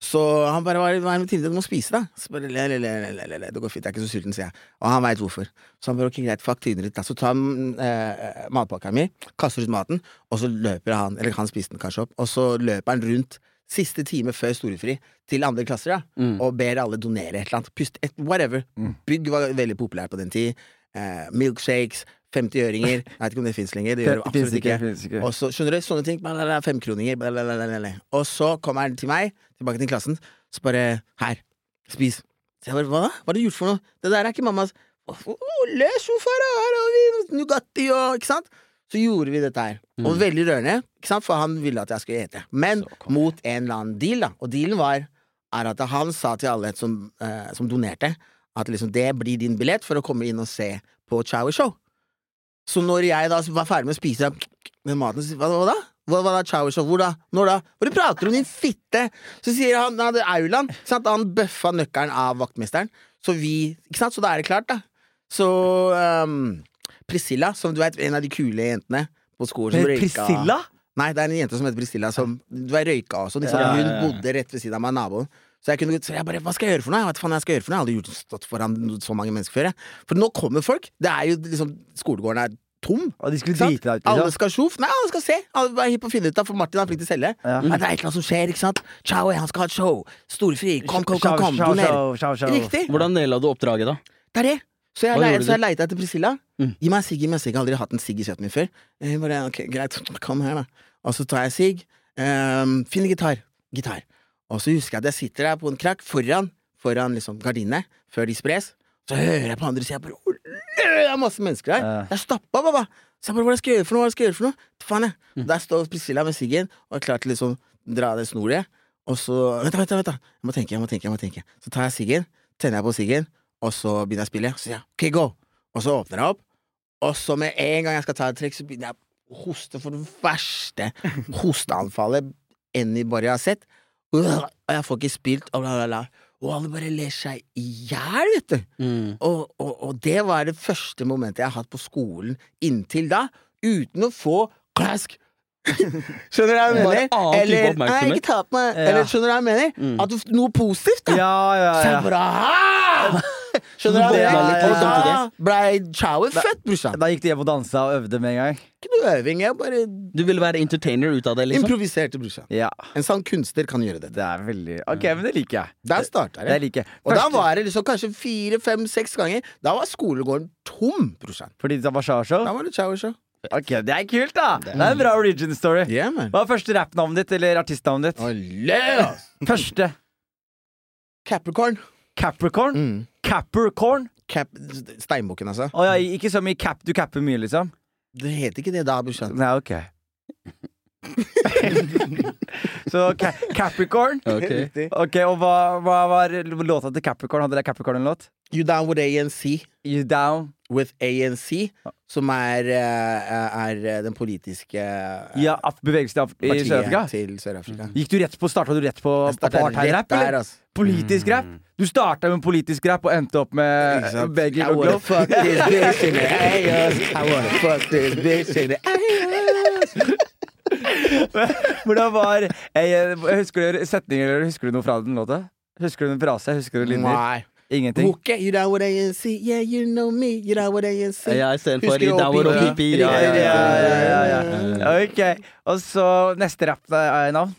Så han bare var, med Tilde, du må spise, da. Så bare, le, le, le, le, le, le, le. Det går fint, jeg er ikke så sulten, sier jeg. Og han veit hvorfor. Så han bare ok, greit, fuck tiden ditt. da. Så tar han eh, matpakka mi, kaster ut maten, og så løper han, eller han spiste den kanskje opp, og så løper han rundt siste time før storefri til andre klasser, da, Mm. og ber alle donere et eller annet. Pust, et, whatever. Mm. Bygg var veldig populært på den tid. Eh, milkshakes, 50-øringer. Jeg vet ikke om det fins lenger. Det gjør det absolutt ikke. ikke. Og så, skjønner du, sånne ting. Femkroninger. Og så kommer han til meg, tilbake til klassen, så bare Her, spis. Så jeg bare, Hva da? Hva har du gjort for noe? Det der er ikke mammas. Les hvorfor her har vi Nugatti og Ikke sant? Så gjorde vi dette her. Og veldig rørende, ikke sant? for han ville at jeg skulle ete. Men mot en eller annen deal, da. Og dealen var er at han sa til alle som, eh, som donerte, at liksom det blir din billett for å komme inn og se på Chower Show. Så når jeg da var ferdig med å spise den maten, hva, hva da? Hva, hva da, Chower Show? Hvor da? Når da? Du prater om, din fitte? Så sier han, han det er Auland. han bøffa nøkkelen av vaktmesteren. Så vi, ikke sant? Så da er det klart, da. Så um, Priscilla, som du vet, en av de kule jentene på skolen som røyka Priscilla? Nei, det er en jente som heter Priscilla, som du er røyka også. Liksom. Ja, ja, Hun bodde rett ved siden av meg, naboen. Så jeg kunne så jeg bare Hva skal jeg gjøre for noe? Jeg vet faen jeg skal gjøre for noe. Jeg har aldri gjort, stått foran så mange mennesker før. Jeg. For nå kommer folk. Det er jo liksom Skolegården er tom. Og de skulle drite deg ut. Alle skal sjof. Nei, alle skal se. Alle er hypp på å finne ut av, for Martin er flink til å selge. Ja. Det er et eller annet som skjer, ikke sant. Ciao, han skal ha et show. Storfri. Kom, kom, kom. kom. Doner. Riktig. Hvordan naila du oppdraget, da? Det er det. Så jeg, så jeg leita etter Priscilla. Mm. Gi meg en sigg, gi meg en sigg. Jeg har aldri hatt en sigg i kjøttet mitt før. Jeg bare, ok, Greit, kom her, da. Og så tar jeg sigg. Um, Finn gitar. Gitar. Og så husker jeg at jeg sitter der på en krakk foran, foran liksom gardinene, før de spres. Så hører jeg på andre sida Det er masse mennesker der. Det er stappa, pappa! Så jeg bare, hva skal jeg gjøre for noe? Hva skal jeg gjøre for noe? Faen, jeg. Mm. Der står Priscilla med siggen og er klar til liksom dra det snoret. Og så Vent, da, vent, da, vent. da Jeg må tenke, jeg må tenke. jeg må tenke Så tar jeg siggen, tenner jeg på siggen, og så begynner jeg å spille. Så sier jeg OK, go! Og så åpner jeg opp, og så med en gang jeg skal ta et trekk, så begynner jeg å hoste for det verste hosteanfallet anybody har sett. Og jeg får ikke spilt, og bla, bla, bla. Og alle bare ler seg i hjel, vet du. Mm. Og, og, og det var det første momentet jeg har hatt på skolen inntil da, uten å få klask. skjønner du hva jeg mener? Eller, nei, ikke ta på meg. Ja. Eller skjønner du hva jeg mener? Mm. At du, noe positivt, da. Ja, ja, Så jeg ja. bare «Ah!» Skjønner du Ja, ja, ja. da blei chowen født, brorsan. Da gikk du hjem og dansa og øvde med en gang? Ikke noe øving, jeg bare Du ville være entertainer ut av det, liksom? improviserte, brorsan. Ja. En sann kunstner kan gjøre det. Det er veldig Ok, men det liker jeg. Der starta jeg. det. liker jeg. Og da var det liksom kanskje fire, fem, seks ganger. Da var skolegården tom, brorsan. Fordi det var Shasho? Da var det chow show. Ok, det er kult, da! Det er en bra origin story. Yeah, man. Hva er første rappnavnet ditt, eller artistnavnet ditt? Olé, ass. Første. Capricorn. Capricorn? Mm. Capricorn? Cap Steinbukken, altså. Å ja, ikke som i cap, du capper mye, liksom? Det heter ikke det da, brorsan. Nei, ok. Så ca Capricorn? Ok. Ok, Og hva, hva var låta til Capricorn? Hadde dere Capricorn en låt? You down with ANC. You Down? With ANC, som er, eh, er eh, den politiske eh, Ja, af- bevegelsen av- i Sør-Afrika? Sør-Afrika. Gikk du rett på, Starta du rett på apartheid-rap, eller? Altså. Politisk rap? Du starta med politisk rap og endte opp med Ikke og Beggar I wanna Glow? fuck this bitch in the ass. I wanna fuck this bitch in the ass. Hvordan var jeg, Husker du setninger eller husker du noe fra den låta? Husker du en frase? Husker du linjer? Nei. Ingenting? Okay, you know what I see, Yeah, you know me. You know what I see. Ja, istedenfor i Dower og? Pipi. Ja, ja, ja, ja, ja, ja. Ok. Og så neste rappnavn.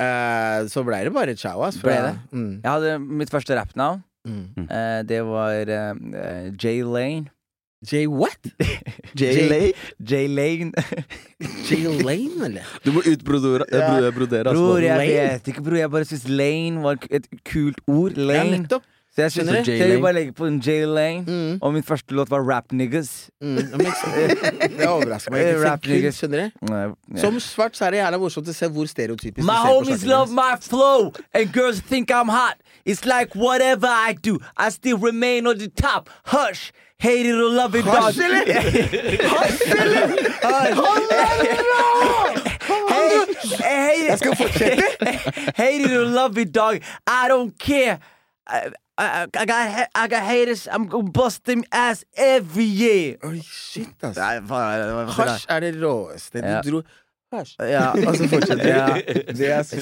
Eh, så ble det bare chow, ass. Ble det? Mm. Jeg hadde mitt første rappnavn. Mm. Uh, det var uh, Jay Lane. Jay what? Jay Lay. Jay Lane. Jay Lane, eller? Du må utbrodere Ja. bro- brodere. Bror, jeg vet ikke, bror. Jeg bare syns Lane var et kult ord. Ja, Lane. nettopp. Så jeg synes Skjønner det så jeg vil bare legge på en Jay Lane. Mm. Og min første låt var Rap Niggas. Mm. Det overrasker meg. ikke. Rap niggas. Skjønner du? Nei. Som svart så er det jævla morsomt å se hvor stereotypisk My du ser på homies love my flow, and girls think I'm hot. It's like whatever I do, I still remain on the top. Hush, hate it or love it, dog. Hasj, eller? Hasj, eller? Hey, hey, Jeg skal fortsette. hate it or love it, dog. I don't care. I, I, I got I got haters. I'm gonna bust them ass every year. Oi, shit, ass. Hasj er det råeste. Du dro. Ja. Og så fortsetter Ja. du. Det så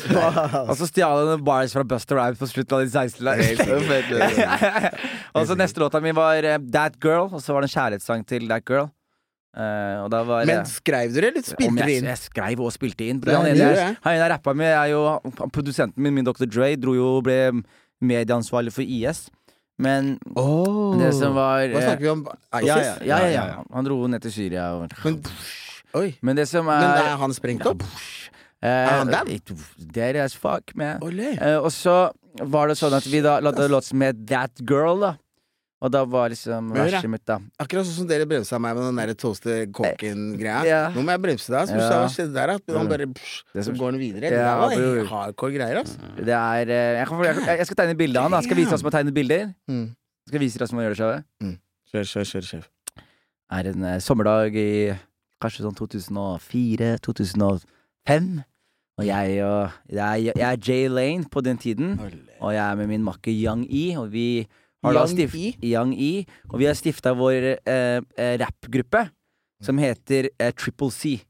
Og så stjal han bars fra Buster Rhymes på slutten av de 16 lagene. Og så neste låta mi var eh, That Girl, og så var det en kjærlighetssang til That Girl. Uh, og da var Men skrev dere, eller om spilte dere inn? jeg skrev og spilte inn. Ja, Han ene jeg, rappa med, er jo produsenten min, min Dr. Dre, dro jo ble medieansvarlig for IS. Men det som var Hva eh, snakker vi om? ja, ISIS? ja, ja, ja, ja. Han dro ned til Syria og Men, oi. Men det som er Men er han sprengt opp? eh, han down? Dead as fuck, man. Eh, og så var det sånn at vi da lagde låt som het That Girl, da. Og da var liksom verset mitt, da. Akkurat sånn som dere bremsa meg med den der toaste kåken-greia. Ja. Nå må jeg bremse deg. ass. Ja. Skjedde der? At han bare psh, Det Så som- går han videre. Ja, det var hardcore greier, altså. Det er eh, jeg, kan, jeg, jeg skal tegne bilde av han. da Skal vise oss som har tegnet bilder. Mm. Skal vise dere hvordan man gjør det sjøl. Kjør, kjør, kjør, kjør. er en uh, sommerdag i kanskje sånn 2004-2005. Og jeg og jeg, jeg er Jay Lane på den tiden, og jeg er med min makker Young E. Og vi har da Young stift, E? Young E. Og vi har stifta vår eh, eh, rappgruppe, som heter eh, Triple C.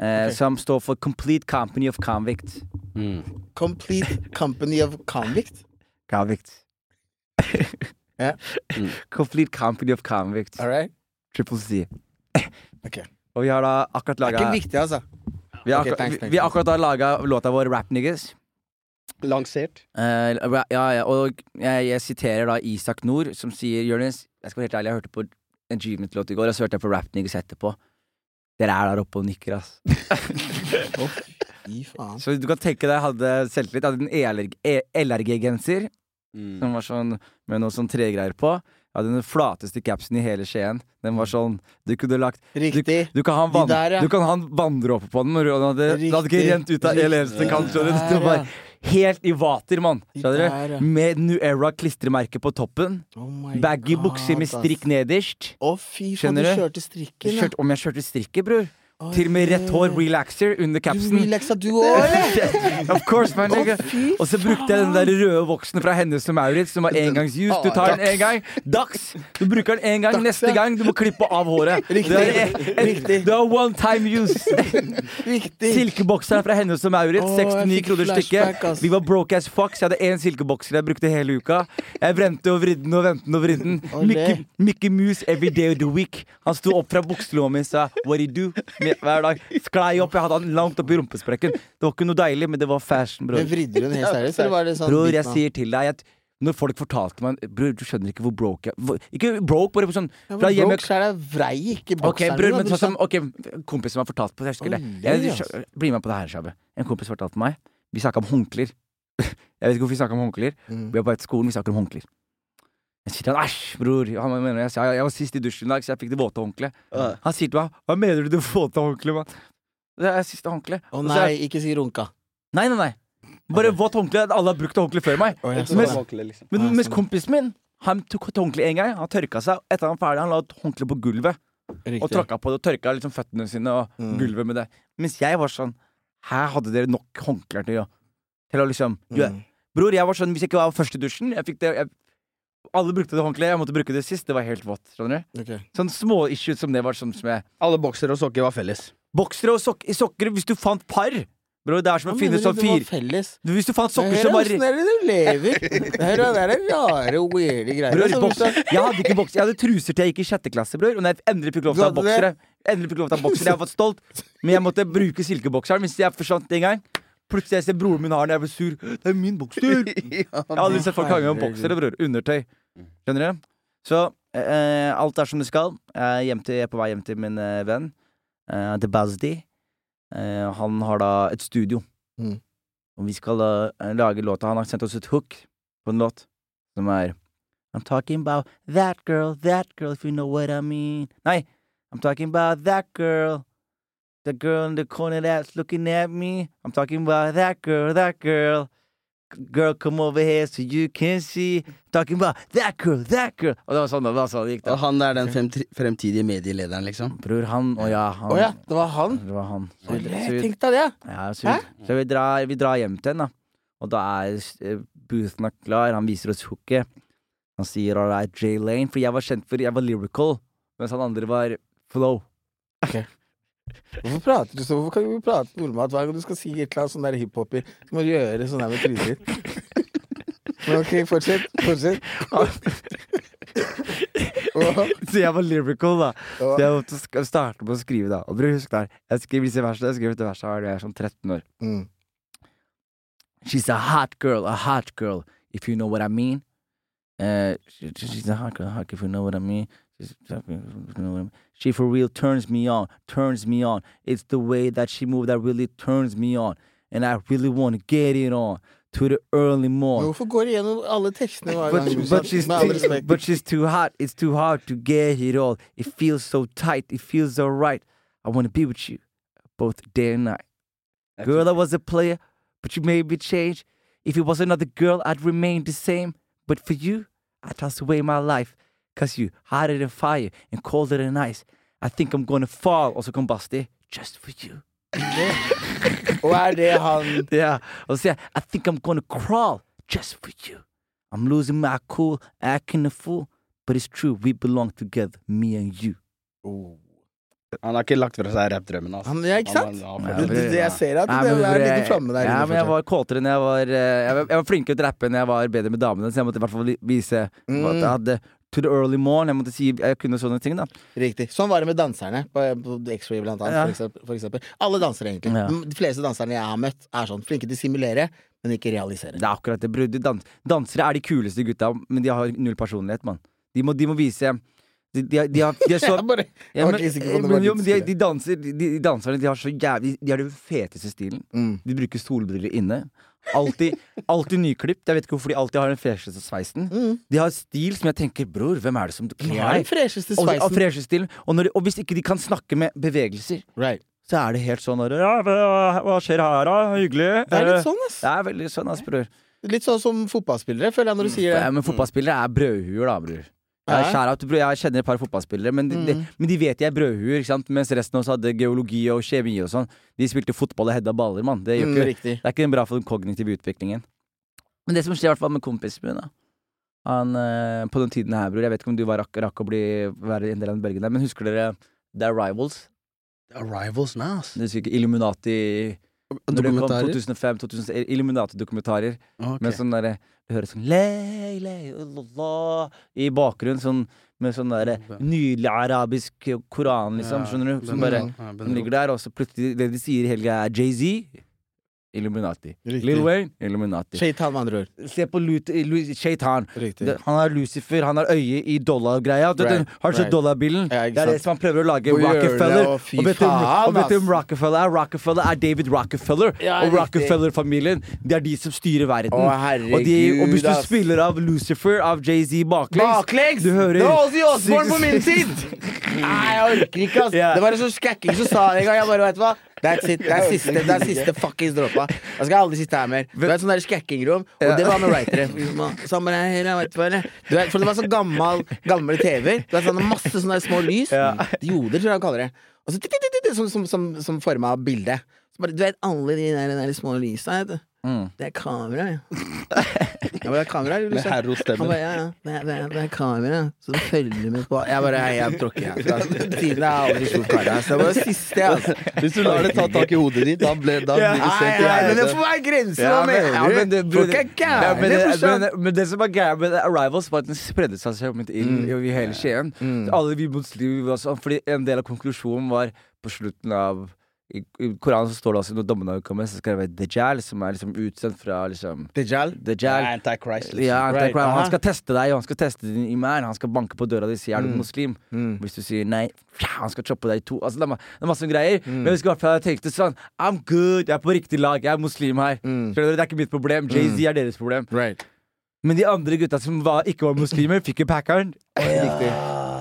eh, Ok. som står for Complete Company of Convict. Mm. Complete Company of Convict. Convict. Ja. Complete Company of Convict. All right? Triple C. Ok. Og vi har da akkurat Det er ikke viktig, altså. Vi har okay, akkurat, thanks, vi, vi har akkurat da laga låta vår Rap Niggas. Lansert. Uh, ja, ja, og jeg, jeg siterer da Isak Nord, som sier Jonis, jeg skal være helt ærlig, jeg hørte på en Achievement-låt i går, og så hørte jeg på Rap Niggas etterpå. Dere er der oppe og nikker, ass. Fy faen. Så du kan tenke deg, jeg hadde selvtillit. Jeg hadde en LRG-genser Mm. som var sånn med noe sånn tregreier på. Hadde den flateste capsen i hele Skien. Den var sånn Du kunne lagt Riktig. Du kan ha en, De der, ja. du kan ha en vanndråpe på den, og den hadde, den hadde ikke rent ut av en eneste kant. du? Det var helt i vater, mann. De du? ja. Med New Era-klistremerke på toppen. Oh Baggy God, bukser med strikk nederst. Å, fy faen, du du? kjørte strikken, ja. Kjørt, om jeg kjørte strikken, bror. Oi, Til og med rett hår, relaxer, under Du capsen. relaxa du òg, of course, my nigga. Og så brukte jeg den der røde voksen fra Hennes og Maurits, som var engangsjus. Du tar den en gang. Dags! Du bruker den en gang. Dags, Neste ja. gang du må klippe av håret. Riktig. Du er one time use. Riktig. Silkebokseren fra Hennes og Maurits, 69 fikk kroner stykket. Vi var broke as fuck, så jeg hadde én silkebokser jeg brukte hele uka. Jeg vrente og vridde den og ventet og vridde den. Mickey, Mickey Mouse every day of the week. Han sto opp fra bukselomma mi og sa 'what do you do?' Hver dag. Sklei opp, jeg hadde han langt oppi rumpesprekken. Det var ikke noe deilig, men det var fashion, bror. Men vridde du den helt seriøst, eller var det sånn Bror, jeg sier til deg at når folk fortalte meg Bror, du skjønner ikke hvor broke jeg hvor- Ikke broke, bare sånn Ja, fra hjemme Broke er vrei ikke Ok, bokseren bror, men sånn som brorsan. Ok, kompisen har fortalt på det, jeg husker det. Jeg, ass. bli med på det her, Shabe. En kompis fortalte meg Vi snakka om håndklær. Jeg vet ikke hvorfor vi snakka om håndklær. Mm. Vi var på skolen, vi snakker om håndklær. Jeg sier til han æsj, bror. Han mener jeg, jeg var sist i dusjen i dag, så jeg fikk det våte håndkleet. Uh. Han sier til meg hva mener du det våte håndkleet, mann? Det er siste håndkle. Å oh, nei, ikke si runka. Nei, nei, nei. Bare våt håndkle. Alle har brukt håndkle før meg. Oh, mens, liksom. Men Ah, mens kompisen min Han tok håndkle en gang. Han tørka seg. Etter han var ferdig, han la håndkle på gulvet og Riktig. tråkka på det. Og tørka liksom føttene sine og Mm. gulvet med det. Mens jeg var sånn Her hadde dere nok håndklær til å Til å liksom Mm. Bror, jeg var sånn Hvis jeg ikke var først i dusjen jeg fikk det, jeg, Alle brukte det håndkleet. Jeg måtte bruke det sist. Det var helt vått. Skjønner du? Okay. Sånn små issues som det var sånn som jeg Alle boksere og sokker var felles. Boksere og sok sokker Hvis du fant par Bror, det er som å finne sånn fire? Hvis du fant sokker som var Åssen er det du lever? Det her er- rare, weirde greier. Bror, boks, jeg hadde ikke boks Jeg hadde truser til jeg gikk i sjette klasse, bror. Og når jeg endelig fikk lov til å ha boksere Endelig fikk lov til å ha boksere Jeg var fått stolt, men jeg måtte bruke silkebokseren hvis jeg forsvant en gang. Plutselig jeg ser broren min har den, jeg blir sur. Det er min bokser! Jeg har aldri sett folk hange om boksere, bror. Undertøy. Skjønner du? Så eh, alt er som det skal. Jeg er, til, jeg er på vei hjem til min eh, venn. eh, The Bazdi. Eh, han har da et studio. Mm. Og vi skal da eh, lage låta. Han har sendt oss et hook på en låt som er I'm talking about that girl, that girl, if you know what I mean. Nei, I'm talking about that girl. The girl in the corner that's looking at me. I'm talking about that girl, that girl. Girl, come over here so you can see. Talking about that girl, that girl. Og det var sånn det, var sånn det gikk. Og han er den frem- fremtidige medielederen, liksom. Bror, han og ja, han. Å ja, det var han? Det var han. Så vi, så vi, Tenk deg det. ja, så vi, så vi, drar, vi drar hjem til henne, da. Og da er eh, Boothen er klar. Han viser oss hooket. Han sier all right, Jay Lane. For jeg var kjent for Jeg var lyrical, mens han andre var flow. Hvorfor prater du så? Hvorfor kan du prate normalt hver gang du skal si et eller annet sånn der hiphoper? Så må du gjøre sånn der med trynet ditt. Men ok, fortsett. Fortsett. Så jeg var lyrical, da. Så jeg måtte starte med å skrive, da. Og bare husk der. Jeg skriver disse versene. Jeg skrev dette verset da jeg er sånn 13 år. Mm. She's a hot girl, a hot girl, if you know what I mean. Uh, she's a hot girl, hot girl, if you know what I mean. She's, if you know what I mean. She for real turns me on, turns me on. It's the way that she moves that really turns me on. And I really want to get it on to the early morning. morn. Hvorfor går du gjennom alle tekstene hver But, gang? but, Brorsan? she's too, but she's too hot. It's too hard to get it all. It feels so tight. It feels so right. I want to be with you both day and night. Girl, I was a player, but you made me change. If it was another girl, I'd remain the same. But for you, I toss away my life. Cause you hotter than fire and colder than ice. I think I'm gonna fall. Og så kom Basti. Just for you. Og er det han Ja. Og så sier jeg I think I'm gonna crawl. Just for you. I'm losing my cool, acting a fool. But it's true, we belong together, me and you. Han har ikke lagt fra seg rappdrømmen. Altså. Han, ja, ikke sant? Han, han, Ja, han, Det, det, det, jeg ser at det er liten flamme der. Ja, men jeg var kåtere når jeg var eh, Jeg var, jeg var flinkere til å rappe når jeg var bedre med damene, så jeg måtte i hvert fall vise Mm. at jeg hadde To the early morn. Jeg måtte si jeg kunne sånne ting, da. Riktig. Sånn var det med danserne på, på X-Ray, blant annet. Ja. For, eksempel, for eksempel. Alle dansere, egentlig. Ja. De fleste danserne jeg har møtt, er sånn flinke til å simulere, men ikke realisere. Det er akkurat det. Dans dansere er de kuleste gutta, men de har null personlighet, mann. De de må vise de, de, har- de, har, de så bare, ja, men, men, jo, de, de, danser, de, de danserne de har så jævlig De har den feteste stilen. mm. De bruker solbriller inne. Alltid, alltid nyklipt. Jeg vet ikke hvorfor de alltid har den fresheste sveisen. Mm. De har stil som jeg tenker Bror, hvem er det som kler deg? Og, og. Og, de, og hvis ikke de kan snakke med bevegelser, Right. så er det helt sånn ja, hva, skjer her, da? Hyggelig. Det er litt Eh, sånn, ass. Det er veldig sånn, ass, bror. Litt sånn som fotballspillere, føler jeg, når du sier det. Ja, men fotballspillere er brødhuer, da, bror. Jeg, out, jeg kjenner et par fotballspillere, men de, de, Mm. men de vet de er brødhuer. Mens resten av oss hadde geologi og kjemi og sånn. De spilte fotball og hedda baller, mann. Det, Mm, det er ikke bra for den kognitive utviklingen. Men det som skjer i hvert fall med kompisen min, da Han, eh, På den tiden her, bror Jeg vet ikke om du var rakk, rakk å bli, være en del av den bølgen der, men husker dere The Arrivals? The Arrivals? ikke Illuminati Når det kom 2005 2006 Illuminati-dokumentarer. Okay. Med sånn derre Du hører sånn lei, lei, la, I bakgrunnen, sånn med sånn derre nydelig arabisk koran, liksom. Skjønner du? Som bare som ligger der, og så plutselig det de sier i helga, er Jay-Z. Illuminati. Riktig. Lil Wayne. Illuminati. Shaitan, med andre ord. Se på Lut Lu Shaitan. Riktig. Han har Lucifer, han har øye i dollargreia. Right, Har du sett right. dollarbillen? Ja, det er det som han prøver å lage. Hvor det, Rockefeller. fy og vet du og vet du hvem Rockefeller er? Rockefeller er David Rockefeller. Ja, og. Rockefeller-familien, det er de som styrer verden. Å, og, de, og hvis du ass. spiller av Lucifer, av Jay-Z baklengs Baklengs! Du hører Det var Ozzy Osbourne på min tid! Nei, jeg orker ikke, ass. Yeah. Det var en sånn skækking som sa det en gang. Jeg bare, vet du hva? That's it. Det er siste, det er siste fuckings dråpa. Jeg skal aldri sitte her mer. Du er et sånn der skækkingrom, og det var med writere. Så «Her, jeg er». Du vet, For det var sånn gammel, gamle TV-er. Det er sånn masse sånne små lys. Dioder, tror jeg de kaller det. Og så titt, som, som, som, som forma bildet. Så bare, du vet alle de der, der små lysa, vet du. Mm. Det er kamera, ja. det er kamera, liksom. Med herrostemmen. ja, ja, det er, det er, det er kamera, så du følger med på Jeg bare, hei, jeg tråkker herfra. Tiden er aldri stor kar. Så Det var det siste, altså. Hvis du lar det ta tak i hodet ditt, da, ble, da blir i nei, men det får være grenser, Ja, men, ja, men, du? det, bro, det- ja, men, det, men, men det som er gærent med Arrivals, var at den spredde seg så inn i, i hele Skien. Mm. Alle vi muslimer var sånn, Fordi en del av konklusjonen var på slutten av i, Koranen så står det også når dommene kommer, så skal det være Dejal, som er liksom utsendt fra liksom Dejal? Dejal. Ja, Antichrist, liksom. Ja, antichrist. Right. Han skal teste deg, og han skal teste din iman. Han skal banke på døra di og si 'er du Mm. muslim'? Mm. Hvis du sier nei, han skal choppe deg i to. Altså, det, er, det er masse greier. Mm. Men jeg husker i hvert fall jeg tenkte sånn I'm good, jeg er på riktig lag, jeg er muslim her. Mm. Det er ikke mitt problem. Jay-Z er deres problem. Right. Men de andre gutta som var, ikke var muslimer, fikk jo packeren.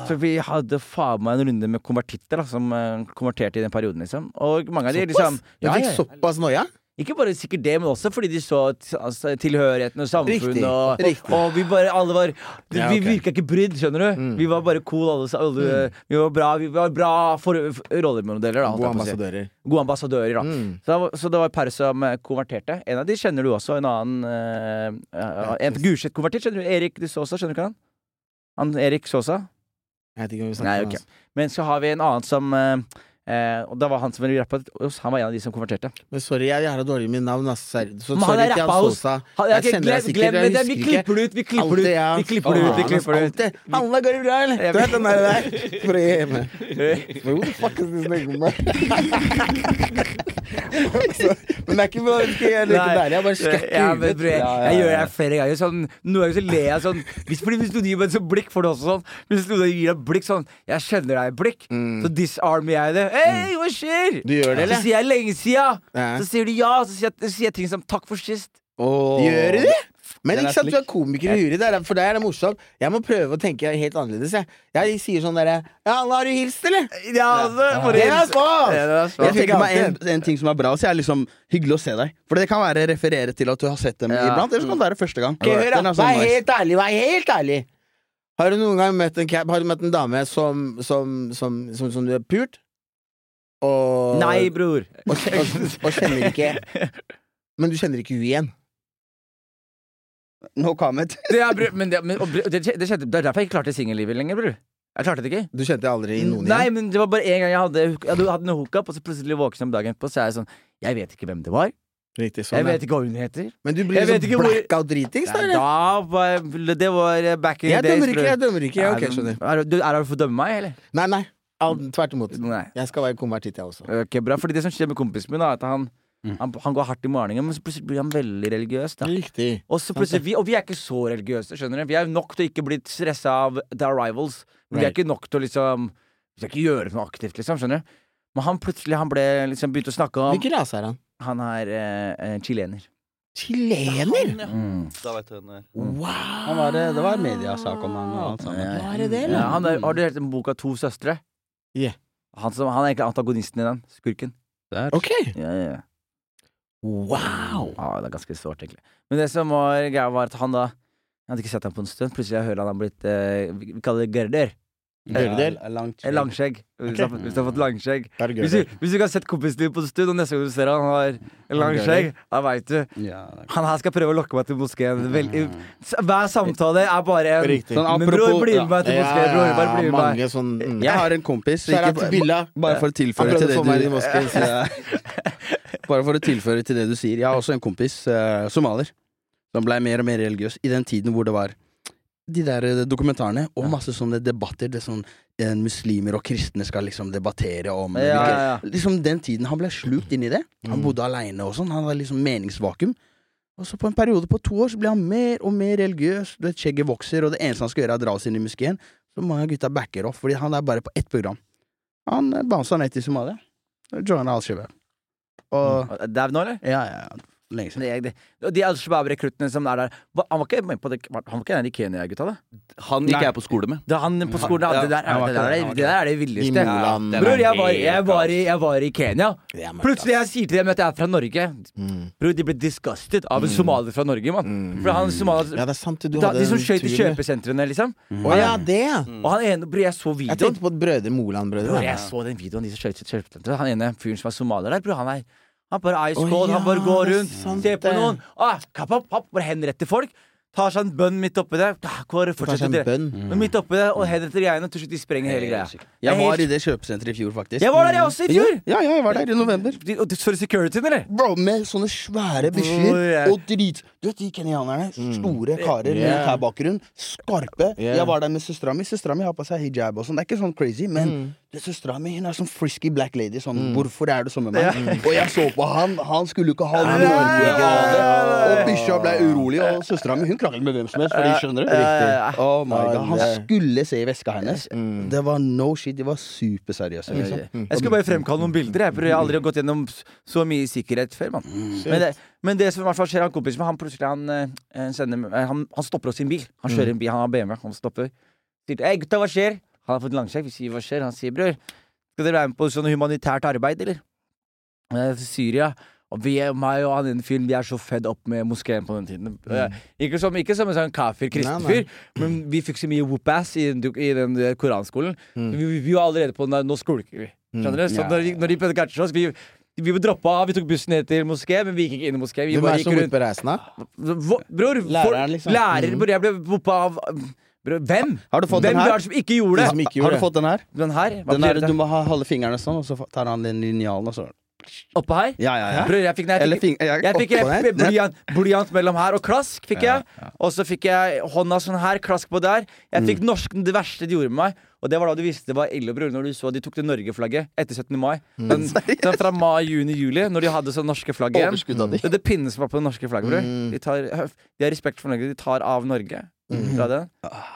Så vi hadde faen meg en runde med konvertitter da, som eh, konverterte i den perioden. liksom Og mange av de liksom Du ja, fikk såpass noia? Ikke bare sikkert det, men også fordi de så altså, tilhørigheten og samfunnet. Og, riktig. og vi bare alle var Vi Ja, ok. virka ikke brydd, skjønner du. Mm. Vi var bare cool, alle. sa- mm. Vi var bra, vi var bra for, for, rollemodeller. Da, Gode ambassadører. si. Gode ambassadører, da. Mm. Så, så det var et par som eh, konverterte. En av de kjenner du også. En annen uh, En Gulset-konvertitt, skjønner du? Erik de Sosa, skjønner du ikke han? Han Erik Sosa? Jeg vet ikke om vi Nei, okay. om ok. Men så har vi en annen som eh, eh, Og da var han som ville rappe. Han var en av de som konverterte. Men sorry, jeg er jævla dårlig med navn. ass. Så Men han er rappa hos-. Jeg deg glem, sikkert, glem det. Vi klipper det ut. Vi klipper det ut. Vi klipper det ut. Vi klipper det ut. Alle går bra, eller? Du vet den der å hjemme. Who the fuck is this nigga, man? Så- Men det er ikke bare skal jeg liker der. Jeg bare skrekker Ja, men, jeg, gjør det flere ganger. Sånn, noen ganger så ler jeg sånn hvis, fordi hvis du gir meg et sånt blikk, får du også sånn. Hvis noen gir deg blikk sånn Jeg kjenner deg i blikk. Mm. Så disarmer jeg det. Hei, hva skjer? Du gjør det, eller? Så sier jeg lenge sia. Ja. Så sier du ja. Så sier jeg, så sier jeg ting som takk for sist. Gjør du det? Men ikke sant, du er komiker i huet, for deg er det morsomt. Jeg må prøve å tenke helt annerledes. Jeg, jeg sier sånn derre Ja, alle har du hilst, eller? Ja, altså, Det er er Jeg tenker meg en, en ting som er bra, så er liksom hyggelig å se deg. For det kan være referere til at du har sett dem Ja. iblant, eller så kan det være første gang. Okay, hør da, sånn Vær helt ærlig, vær helt ærlig. Har du noen gang møtt en, cap- du møtt en dame som Som, som, som, som du har pult? Og Nei, bror. og, og, og kjenner ikke Men du kjenner ikke hun igjen? No comment. Det er, bror, men det, men, og det, det, kjente, det er derfor jeg ikke klarte singellivet lenger, bror. Jeg klarte det ikke. Du kjente aldri noen igjen? Nei, men det var bare en gang jeg hadde, jeg hadde hatt en hookup, og så plutselig våknet jeg om dagen etterpå, så er jeg sånn Jeg vet ikke hvem det var. Riktig, sånn, Jeg vet ikke hva hun heter. Men du blir sånn liksom hvor- blackout-dritings, da? Eller? da det var back in Jeg the days. dømmer ikke, jeg dømmer ikke. Ja, ok, Er- skjønner. Er, du- er det for å dømme meg, eller? Nei, nei. Tvert imot. Nei. Jeg skal være konvertitt, jeg også. Ok, bra, fordi det som skjer med kompisen min, er at han, Mm. han, han går hardt i morgenen, men så plutselig blir han veldig religiøs. da Riktig. Og så plutselig, vi, og vi er ikke så religiøse, skjønner du. Vi er nok til å ikke bli stressa av The Arrivals. Men vi er ikke nok til å liksom Vi skal ikke gjøre noe aktivt, liksom. Skjønner du? Men han plutselig han ble liksom begynte å snakke om Hvilken rase er han? Han er eh, eh, chilener. Chilener? Mm. Da vet hvem det er. Wow! Han var, det det var mediasak om han Var. Ja, Hva er det det, eller? Ja, han er, har du hørt boka To søstre? Yeah. Han, som, han er egentlig antagonisten i den. Skurken. Der. Ok. Ja, ja, ja. Wow! Ja, det er ganske sårt, egentlig. Men det som var greia, var at han da Jeg hadde ikke sett ham på en stund. Plutselig jeg hører han har blitt eh, Vi vi kaller det gerder. Gørder? Langskjegg. Langskjegg. Hvis, du har, fått- hvis du har fått langskjegg. Hvis du, hvis du ikke har sett kompisen din på en stund, og neste gang du ser han har langskjegg, da veit du. Ja, det Han her skal prøve å lokke meg til moskeen. Hver samtale er bare en Riktig. Sånn Men bror, apropos- bli med meg til Ja, moskeen, bror. Bare bli med meg. mange sånn mm. Jeg har en kompis ikke- til Bare for å prøvde til det du inn moskeen Bare for å tilføre til det du sier. Jeg har også en kompis, uh, somalier, som blei mer og mer religiøs i den tiden hvor det var de der eh, dokumentarene og masse sånne debatter. Det sånn eh, Muslimer og kristne skal liksom debattere om Ja, ja, ja. Liksom Den tiden han ble slukt inn i det. Han Mm. bodde aleine og sånn. Han hadde liksom meningsvakuum. Og så på en periode på to år så ble han mer og mer religiøs. Du vet, Skjegget vokser, og det eneste han skal gjøre, er å dra oss inn i moskeen. Så mange av gutta backer off, fordi han er bare på ett program. Han bouncer ned til Somalia. Joiner Al-Shabaab. Og Dau nå, eller? Ja, ja, ja. Lenge siden. Det, det, og de Al Shabaab-rekruttene som er der hva- Han var ikke med på det Han var ikke en av de Kenya-gutta, da? Han gikk jeg på skole med. Det er han på skolen Ja, det, der, ja, det, der, det, er- det der er det villeste. Moland. Ja, Bror, jeg var, jeg, var i, jeg var i Kenya. Plutselig jeg sier til dem at jeg er fra Norge. Mm. Bror, de ble disgusted av en somalier fra Norge, mann. Mm. Ja, det er sant. Du da, hadde De som skøyt i kjøpesentrene, liksom. Å ja, det. Og han ene Bror, jeg så videoen. Jeg tenkte på Brødre Moland-brødre. jeg så den videoen de som skøyt i kjøpesentrene. Han ene fyren som er somalier der, bror, han er han bare ice cold, oh, ja, han bare går rundt, sant ser på noen, ah, kapp, kapp, kapp, bare henretter folk. Tar seg en bønn midt oppi det. Går, fortsetter det? bønn. Midt oppi det, og henretter greiene, til slutt de sprenger hele greia. Jeg var helt- i det kjøpesenteret i fjor, faktisk. Jeg var der, jeg også, i fjor! Ja, ja, jeg var der i november. Og For securityen, eller? Bro, med sånne svære bikkjer oh, yeah. og drit Du vet de kenyanerne? Store karer med Yeah. militærbakgrunn. Skarpe. Yeah. Jeg var der med søstera mi. Søstera mi har på seg hijab og sånn. Det er ikke sånn crazy, men Mm. Det søstera mi hun er sånn frisky black lady. Sånn, hvorfor er du sånn med meg? Og jeg så på han. Han skulle jo ikke ha noe. Og bikkja ble urolig, og søstera mi hun kranglet med hvem som helst, fordi skjønner du? Riktig. Oh my god Han skulle se i veska hennes. Mm. Det var no shit. De var superseriøse, liksom. Jeg skulle bare fremkalle noen bilder. Jeg, jeg har aldri gått gjennom så mye sikkerhet før. Man. Men, det, men det som i hvert fall skjer, han kompisen min, han plutselig han, eh, sender, eh, han, han stopper oss i en bil. Han kjører en bil, han har BMW. Han stopper. Hei, gutta, hva skjer? Han har fått langsjekk. Vi sier hva skjer? Han sier bror, skal dere være med på sånn humanitært arbeid, eller? Eh, Syria. Og vi meg og han ene fyren, vi er så fed opp med moskeen på den tiden. Mm. Ikke som, ikke som en sånn kafir kristen fyr, men vi fikk så mye whoop-ass i, den- i den koranskolen. Mm. Vi, vi, var allerede på den nå skulker vi. Skjønner du? Så Ja. når, de- når de prøvde å catche oss, vi, vi droppa av, vi tok bussen ned til moské, men vi gikk ikke inn i moské. Vi Hvem er som reisen, Bror, Læreren, liksom. Lærer, Mm. bror, jeg ble whoppa av hvem? Har du fått Hvem den her? som ikke gjorde De det? som ikke Har du fått den her? Den her? Den her du må ha halve fingrene sånn, og så tar han den linjalen, og så Oppå her? Ja, ja, ja. Bror, jeg fikk, jeg fikk, fing- jeg- jeg fikk jeg- blyant, blyant mellom her og klask, fikk jeg. Og så fikk jeg hånda sånn her, klask på der. Jeg Mm. fikk norsken det verste de gjorde med meg. Og det var da du visste det var ille, bror, når du så de tok det Norge-flagget etter 17. mai. Mm. Den, den fra mai, juni, juli, når de hadde sånn norske flagg igjen. De. Det er det var på det norske flagget, bror. Mm. De, tar, de har respekt for Norge. De tar av Norge fra den.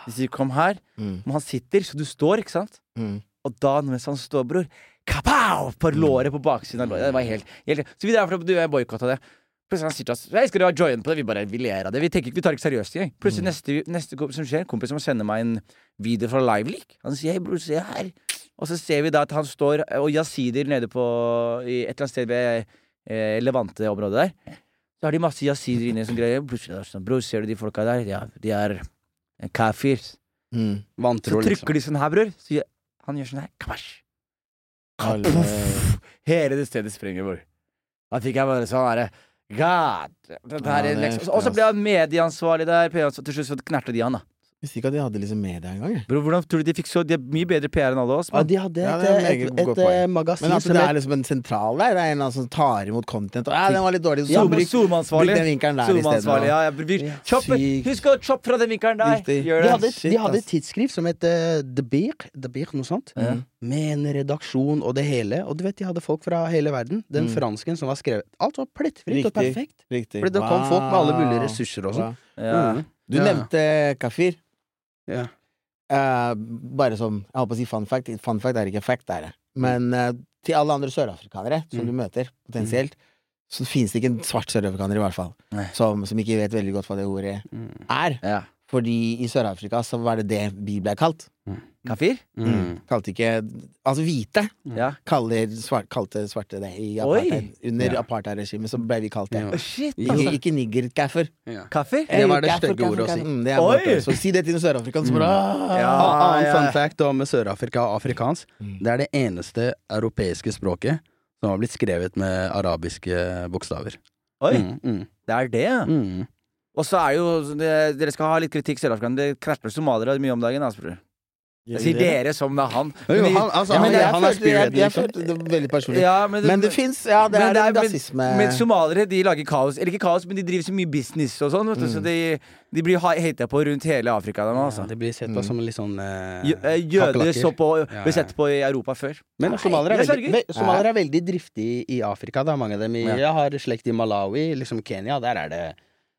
De sier 'kom her', Mm. men han sitter, så du står, ikke sant? Mm. Og da mens han står, bror Kapow! På låret på baksiden av låret. Det var helt, helt Så vi derfor du, jeg boikotta det. Plutselig han sier til oss Jeg skal du ha join på det. Vi bare vi ler av det. Vi tenker vi tar det ikke seriøst engang. Plutselig neste, neste som skjer, kompis som sender meg en video fra Liveleak. Han sier 'hei, bror, se her'. Og så ser vi da at han står og jasider nede på i et eller annet sted ved eh, Levante-området der. Så har de masse jasider inne som greier. Plutselig er det sånn Bror, ser du de folka der? Ja, de er eh, kafirs. Mm. Så trykker liksom. de sånn her, bror. Så han gjør sånn her. Kvash. Alle- Hele det stedet sprenger, bror. Da fikk jeg bare sånn herre God! Ja, liksom. Og så ble han medieansvarlig der. Til slutt knerta de han, da. Visste ikke at de hadde liksom media engang. Bro, hvordan tror du de fikk så De er mye bedre PR enn alle oss. Ja, de hadde Ja, et, er et, et, poeng. eh, magasin Men altså, som det er liksom en sentral der, det er en eller annen som tar imot content. Og, ja, den var litt dårlig. Ja, Så bruk, bruk SoMe-ansvarlig. den vinkelen der ja, ja, Chop, husk å choppe fra den vinkelen der. De hadde, de hadde et tidsskrift som het uh, The Beer, The Beer, noe sånt. Mm. Med en redaksjon og det hele. Og du vet, de hadde folk fra hele verden. Den Mm. fransken som var skrevet Alt var plettfritt og perfekt. Riktig. Fordi det kom folk med alle mulige ressurser og sånn. Ja. Mm. Du Ja. nevnte Kafir. Ja. Uh, bare som Jeg holdt på å si fun fact. Fun fact er ikke fact, er det. Men uh, til alle andre sørafrikanere som Mm. du møter, potensielt, så finnes det ikke en svart sørafrikaner, i hvert fall, som, som ikke vet veldig godt hva det ordet Mm. er. ja. Fordi i Sør-Afrika så var det det vi ble kalt. Kafir? Mm. Kalte ikke Altså hvite Ja. kaller svart, kalte svarte det i Oi. apartheid. Under Ja. apartheidregimet så ble vi kalt det. Ja. Shit, Ikke, altså. ikke niggerkaffer. Ja. Kafir? Det var det stygge ordet å si. mm, det er Oi. Så si det til en sørafrikansk. ah. Ja, Annen fun fact om Sør-Afrika og afrikansk. Mm. Det er det eneste europeiske språket som har blitt skrevet med arabiske bokstaver. Oi, Mm, mm, det er det, ja. Og så er jo det, Dere skal ha litt kritikk, Sør-Afrika. Det krasjer somaliere mye om dagen. Altså, bror. Jeg sier dere som det er han. Jo, Men- han, altså, Ja, men jeg, han følte, jeg, jeg følte det veldig personlig. Ja, men, Men det fins Ja, det er det er- en men- rasisme Men somaliere de lager kaos. Eller ikke kaos, men de driver så mye business og sånn. Mm. Så de, de blir hata på rundt hele Afrika. De, Ja, de blir sett på Mm. som litt sånn eh, eh, Jøder så på, ble sett på i Europa før. Men somaliere er, er veldig driftige i Afrika. Det er mange av dem i. Jeg har slekt i Malawi, liksom Kenya. Der er det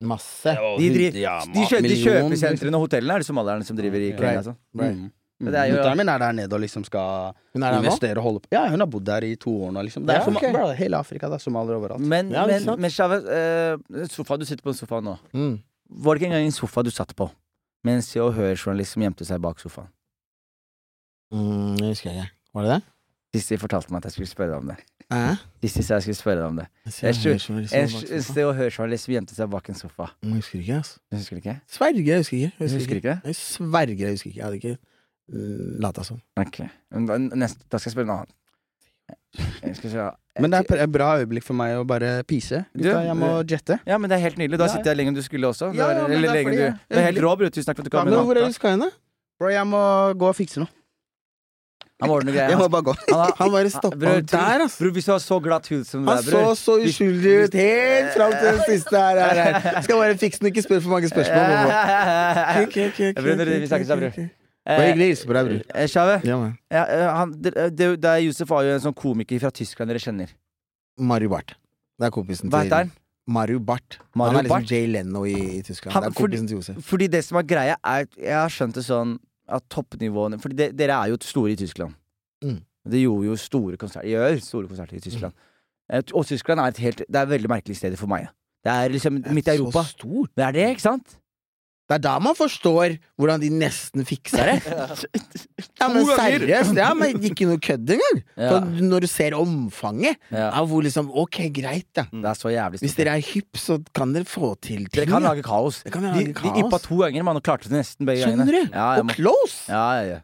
Masse. De, driver, ja, de, kjø, de kjøpesentrene og hotellene er det somalierne som driver i. Kenya. Altså. Right. Mm. Men er Mutter'n min er der nede og liksom skal er investere og holde på. Ja, hun har bodd der i to år nå, liksom. Det er Ja, okay. bra, hele Afrika, det er somaliere overalt. Men, Ja, men, men Shave, uh, sofa, du sitter på en sofa nå. Mm. Var det ikke engang en sofa du satt på? mens en Se og Hør-journalist som gjemte seg bak sofaen. Mm, det husker jeg ikke. Var det det? Sissy fortalte meg at jeg skulle spørre deg om det. Hæ? Sissy sa jeg skulle spørre deg om det. Jeg husker Se og Hør-journalist som gjemte seg bak en sofa. Jeg husker ikke, ass. Du husker ikke? Sverger, jeg husker ikke. Jeg Du husker ikke? Jeg sverger, jeg husker ikke. Jeg hadde ikke uh, lata som. Ok. Men Da, nest, da skal jeg spørre en annen. Se. Men det er et bra øyeblikk for meg å bare pise. Du, Gutta, jeg må jette. Ja, men det er helt nydelig. Da sitter jeg lenger enn du skulle også. Det Ja, ja, eller det er fordi du, det, er helt rå, bror. Tusen takk for at du Ja, kom. men hvor er du skal hen, da? Bro, jeg må gå og fikse noe. Han ordner Jeg må bare gå. han, Han bare stoppa Bror, opp der, ass. Bror, hvis du har så glatt hud som Han det er, så bror så uskyldig ut helt fram til den siste her. her, her. Skal bare fikse den, ikke spør for mange spørsmål. Bobo. Ok, ok, ok, Bror, vi snakkes da, bror. ok. Det var hyggelig å hilse på deg, bror. Eh, Shave, Ja, man. ja, eh, han, det, det, det er Josef var jo en sånn komiker fra Tyskland dere kjenner. Mario Bart. Det er kompisen Hva til han? Mario Bart. Mario han er liksom Bart? Jay Leno i, i Tyskland. Han- det er fordi- kompisen til Josef. Fordi det som er greia, er Jeg har skjønt det sånn at toppnivåene For de, dere er jo store i Tyskland. Mm. De gjorde jo store konserter Gjør store konserter i Tyskland. Mm. Og Tyskland er et helt Det er et veldig merkelig sted for meg. Det er liksom midt i Europa. Så stort. Det er det, ikke sant? Det er da man forstår hvordan de nesten fikser det. Ja, men seriøst. Ja, men ikke noe kødd engang. Ja. Når du ser omfanget Ja. av hvor liksom Ok, greit, da. Det så jævlig Hvis dere er hypp, så kan dere få til ting. Dere kan lage kaos. Kan De, lage de kaos. yppa to ganger, man, og klarte det nesten begge Skjønner gangene. du? Ja, og close! Ja, ja, ja.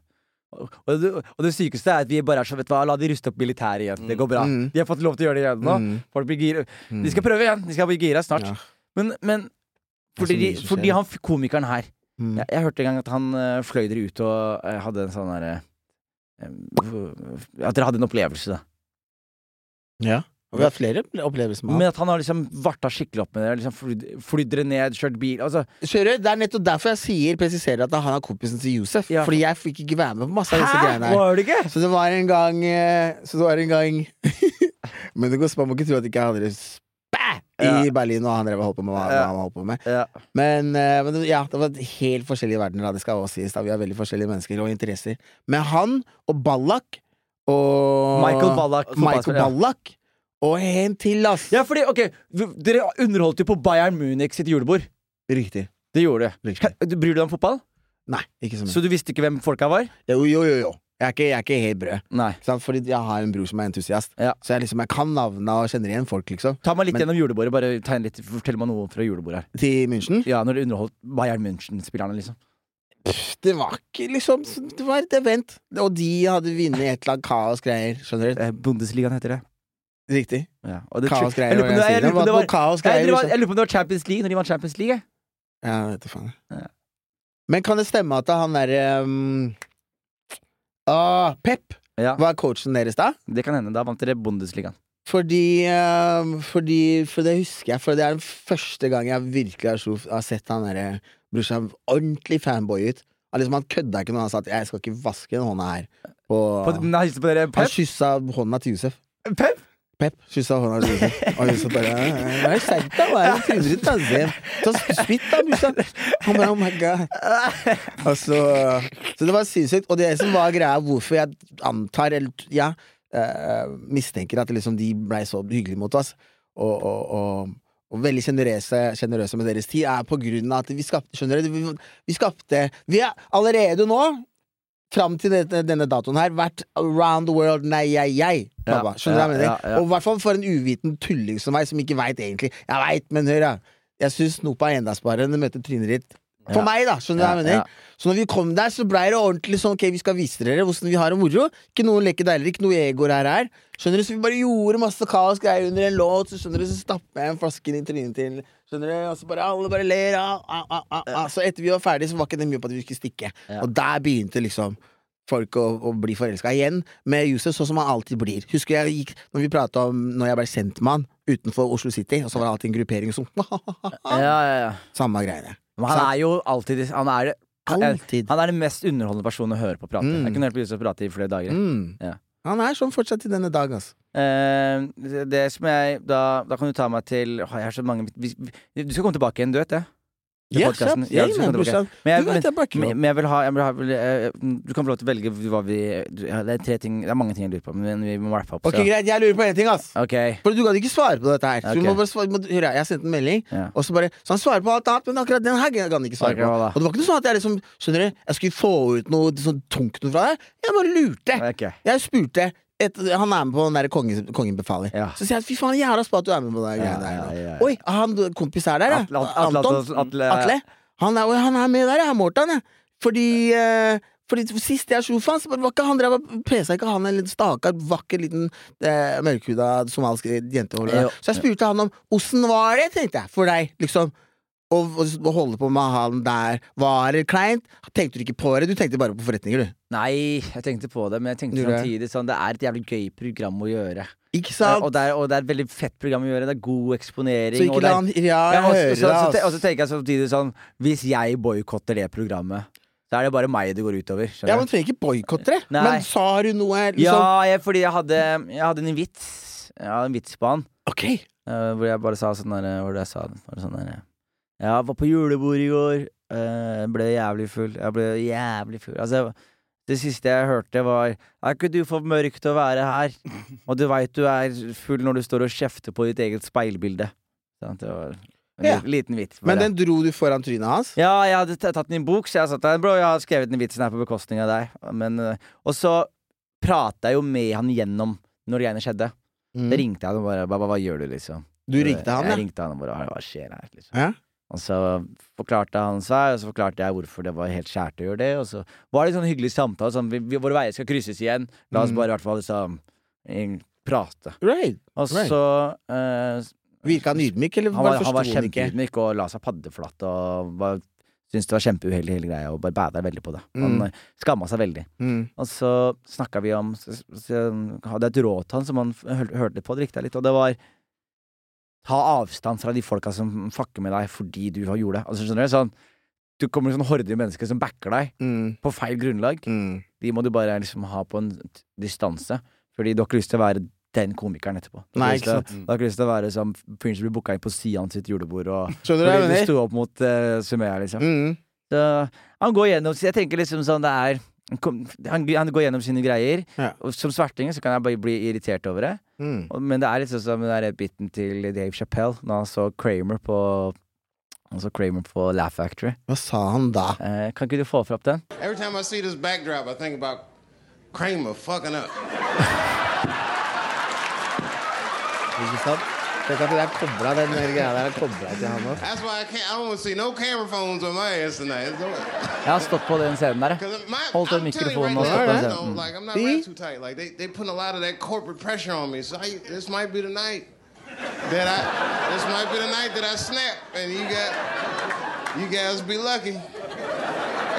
Og, det, og det sykeste er at vi bare er så Vet du hva, la de ruste opp militæret igjen. Det går bra. Mm. De har fått lov til å gjøre det igjen nå. Mm. Folk blir gira. Mm. De skal prøve igjen. De skal bli gira snart. Ja. Men, men fordi, de, fordi han komikeren her Mm. jeg, jeg hørte en gang at han uh, fløy dere ut og uh, hadde en sånn derre uh, At dere hadde en opplevelse, da. Ja. Og vi har flere opplevelser med han. Men at han har liksom varta skikkelig opp med dere. Liksom flydd, flydd dere ned, kjørt bil Altså, Skjønner? Det er nettopp derfor jeg sier presiserer at han er kompisen til Josef. Ja. Fordi jeg fikk ikke være med på masse av disse greiene her. Var det ikke? Så det var en gang eh, Så det var en gang Men det går man må ikke tro at ikke jeg hadde det i Ja. Berlin og han drev og holdt på med hva Ja. han holdt på med. Ja. Men, eh, men ja, det var helt forskjellige verdener, da. Det skal også sies. da Vi har veldig forskjellige mennesker og interesser. Men han og Ballack og Michael Ballack. Michael Ballak. Og en til, ass! Ja, fordi, ok, dere underholdt jo på Bayern Munich sitt julebord. Riktig. Det gjorde. Du Bryr du deg om fotball? Nei, ikke så mye. Så du visste ikke hvem folka var? Jo, jo, jo. jo. Jeg er ikke, jeg er ikke helt brød. Nei. Sant? Fordi jeg har en bror som er entusiast. Ja. Så jeg, liksom, jeg kan navna og kjenner igjen folk, liksom. Ta meg litt Men- gjennom julebordet. Bare tegn litt, Fortell meg noe fra julebordet her. Til München. Ja, når du underholdt Bayern München-spillerne, liksom. Pff, Det var ikke liksom Det var et event. Og de hadde vunnet et eller annet kaosgreier. Skjønner du? Eh, Bundesligaen heter det. Riktig. Ja. og det- Kaosgreier. Jeg lurer på om det- var- Champions League, når de vant Champions League. Ja, vet du faen. Ja. Men kan det stemme at han derre um, ah, Pep Ja, var coachen deres da? det kan hende. Da vant dere Bundesligaen. Fordi, eh, fordi For det husker jeg, for det er den første gang jeg virkelig har, sett han derre brorsan ordentlig fanboy ut. Han, liksom, han kødda ikke når han sa at 'jeg skal ikke vaske den hånda her'. Og, På, nei, på dere han Pep? kyssa hånda til Josef. Pep? Pep kyssa hånda Josef. Og så bare Hva er det sant, da? Hva er det du? Se. Ta spytt, da. Han oh my god. Altså, så, det var sinnssykt. Og det som var greia, hvorfor jeg antar, eller ja, eh, mistenker at liksom de blei så hyggelige mot oss, og, og, og, og veldig sjenerøse med deres tid, er på grunn av at vi skapte Skjønner du? Vi, vi skapte Vi er allerede nå Fram til denne, denne datoen her vært around the world, nei, jeg, jeg. Pappa. Skjønner du hva jeg mener? Og i hvert fall for en uviten tulling som meg, som ikke veit egentlig. Jeg veit, men hør, ja. Jeg syns snop er endasparende. Møter trynet ditt. For meg, da. Skjønner du hva jeg mener? Så når vi kom der, så blei det ordentlig sånn Ok, vi skal vise dere hvordan vi har det moro. Ikke noen leker deiligere, ikke noe egoer her her. Skjønner du? Så vi bare gjorde masse kaos greier under en låt, så skjønner du, så stappa jeg en flaske inn i trynet til Skjønner du? Og så bare alle bare ler. Ah, ah, ah. Så etter vi var ferdige, så var ikke det mye på at vi skulle stikke. Og der begynte liksom folk å, å bli forelska igjen med Josef, sånn som han alltid blir. Husker jeg gikk Når vi prata om når jeg ble sendt med han utenfor Oslo City, og så var det alltid en gruppering som Ja, ja, ja. Samme greiene. Men han er jo alltid Han er, Alltid. han er den mest underholdende personen å høre på prate. Mm. Jeg kunne hørt på å prate i flere dager. Mm. Ja. Han er sånn fortsatt i denne dag, altså. Eh, det, som jeg da, da kan du ta meg til å, Jeg har så mange Du skal komme tilbake igjen, du vet det? Til Ja, podcasten. Ja, Ja, men jeg, men, men, jeg vil ha, jeg vil ha eh, Du kan få lov til å velge hva vi Det er tre ting Det er mange ting jeg lurer på, men vi må wrappe opp. Ok, greit, jeg lurer på én ting, ass. Okay. For du kan ikke svare på dette her. Så du Ok. må svare, må, hør, jeg sendte en melding, Ja. og så bare Så han svarer på alt annet, men akkurat den her kan han ikke svare på. Og det var ikke noe sånn at jeg liksom Skjønner du, jeg skulle få ut noe sånn tungt noe fra deg. Jeg bare lurte. Okay. Jeg spurte et, Han er med på den der kongen, kongen befaler. Ja. Så sier jeg fy faen, jævla spa at du er med på det. Ja, ja. Oi, han kompis er der, ja. Atle- Atle- Anton. Atle- Atle. Han er, han er med der, ja. Morten, ja. Fordi eh, fordi Sist jeg slo han, så var ikke han der pesa ikke han en liten stakkar, vakker liten eh, mørkhuda somalisk jente. Så jeg spurte han om åssen var det, tenkte jeg, for deg, liksom. Å å holde på med han der. Var kleint? Tenkte du ikke på det? Du tenkte bare på forretninger, du. Nei, jeg tenkte på det, men jeg tenkte samtidig sånn Det er et jævlig gøy program å gjøre. Ikke Eh, sant? Og det, er, og det er et veldig fett program å gjøre. Det er god eksponering. så ikke la han Ja, Ja, jeg og, så, hører det, og så tenker jeg samtidig sånn Hvis jeg boikotter det programmet, så er det bare meg det går utover. Ja, Man trenger ikke boikotte det. Nei. Men sa du noe liksom Ja, jeg, fordi jeg hadde, jeg hadde en vits. Jeg hadde en vits på han. Ok. Uh, hvor jeg bare sa sånn der Hvor det jeg sa var det sånn der Jeg var på julebord i går. eh, ble jævlig full. Jeg ble jævlig full. Altså, det siste jeg hørte, var Er ikke du for mørk til å være her? Og du veit du er full når du står og kjefter på ditt eget speilbilde. Sånn, Det var en Ja. liten vits. Men den dro du foran trynet hans? Ja, jeg hadde tatt den i en bok, så jeg satt der. bro, jeg har skrevet den vitsen her på bekostning av deg. Men, øh, og så prata jeg jo med han gjennom når greiene skjedde. Mm. Da ringte jeg han og bare hva, hva, hva gjør du, liksom? Du ringte han, Jeg ringte han og bare hva skjer her, liksom. Ja? Og så forklarte han seg, og så forklarte jeg hvorfor det var helt skjært å gjøre det. Og så var det en sånn hyggelig samtale. Sånn, vi, vi, våre veier skal krysses igjen. La oss Mm. bare i hvert fall liksom eh, prate. Right. Og Right. så eh, Virka han ydmyk, eller han var, han var kjempeydmyk og la seg paddeflatt og var, syntes det var kjempeuheldig hele greia og bare bada veldig på det. Han Mm. mm. skamma seg veldig. Mm. Og så snakka vi om så, så, Hadde jeg et råd til han som han hørte på, det likte litt, og det var Ta avstand fra de folka som fucker med deg fordi du har gjort det. Altså, skjønner du? Sånn, du kommer sånn horder mennesker som backer deg Mm. på feil grunnlag. Mm. De må du bare liksom ha på en distanse. Fordi du har ikke lyst til å være den komikeren etterpå. Du har ikke lyst til å være som fyren som blir booka inn på Sian sitt julebord og Skjønner du du sto opp mot uh, Sumea, liksom. Mm. Så han går gjennom Jeg tenker liksom sånn det er han, han går gjennom sine greier. Ja. Og som svertinger så kan jeg bare bli irritert over det. Mm. Og- Men det er litt sånn som den der biten til Dave Chappelle når han så Kramer på Han så Kramer på Laugh Factory. Hva sa han da? Eh, kan ikke du få fra opp den? Every time I see this backdrop, I think about Kramer fucking up. Ikke sant? Tenk at det kobla, den greia der er kobla til han òg. That's why I can't. I don't want to see no camera phones on my ass tonight. Jeg har stått på den scenen der, jeg. Because my, Holdt den I'm telling you mikrofonen og stått på you den know, scenen. like I'm not wrapped too tight. Like they they putting a lot of that corporate pressure on me. So I, this might be the night that I this might be the night that I snap, and you got you guys be lucky.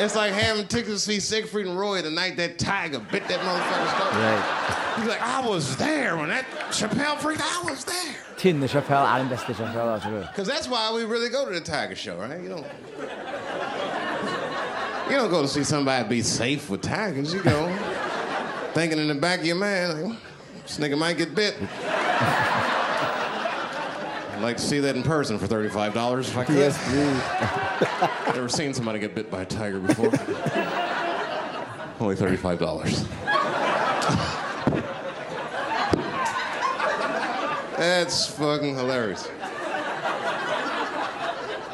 It's like having tickets to see Siegfried and Roy the night that tiger bit that motherfucker's stomach. Right. He's like, I was there when that Chappelle freaked. I was there. Tynne Chappelle er den beste Chappelle, tror. Because that's why we really go to the Tiger Show, right? You don't. You don't go to see somebody be safe with tigers. You go thinking in the back of your mind, like, this nigga might get bit. I'd like to see that in person for thirty-five dollars if I could. Yes, please. Never seen somebody get bit by a tiger before. Only thirty-five dollars. That's fucking hilarious.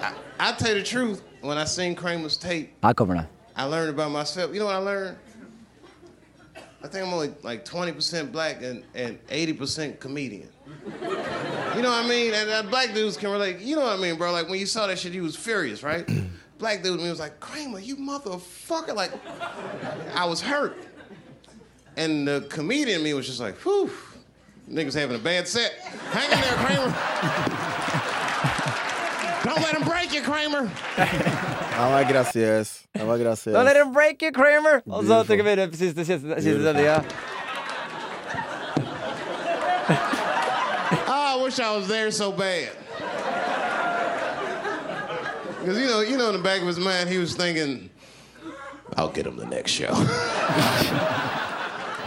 I, I'll tell you the truth. When I seen Kramer's tape, Her kommer det. I learned about myself. You know what I learned? I think I'm only like 20% black and, and 80% comedian. You know what I mean? And uh, black dudes can relate. You know what I mean, bro? Like when you saw that shit, you was furious, right? black dude me was like, Kramer, you motherfucker. Like, I was hurt. And the comedian me was just like, whew, niggas having a bad set. Hang in there, Kramer. Don't let him break you, Kramer. Han var grasiøs. Han var grasiøs. Don't let him break you, Kramer! Og så tar vi videre på siste, siste, siste sendinga. Oh, I wish I was there so bad. Because you know, you know, in the back of his mind, he was thinking, "I'll get him the next show.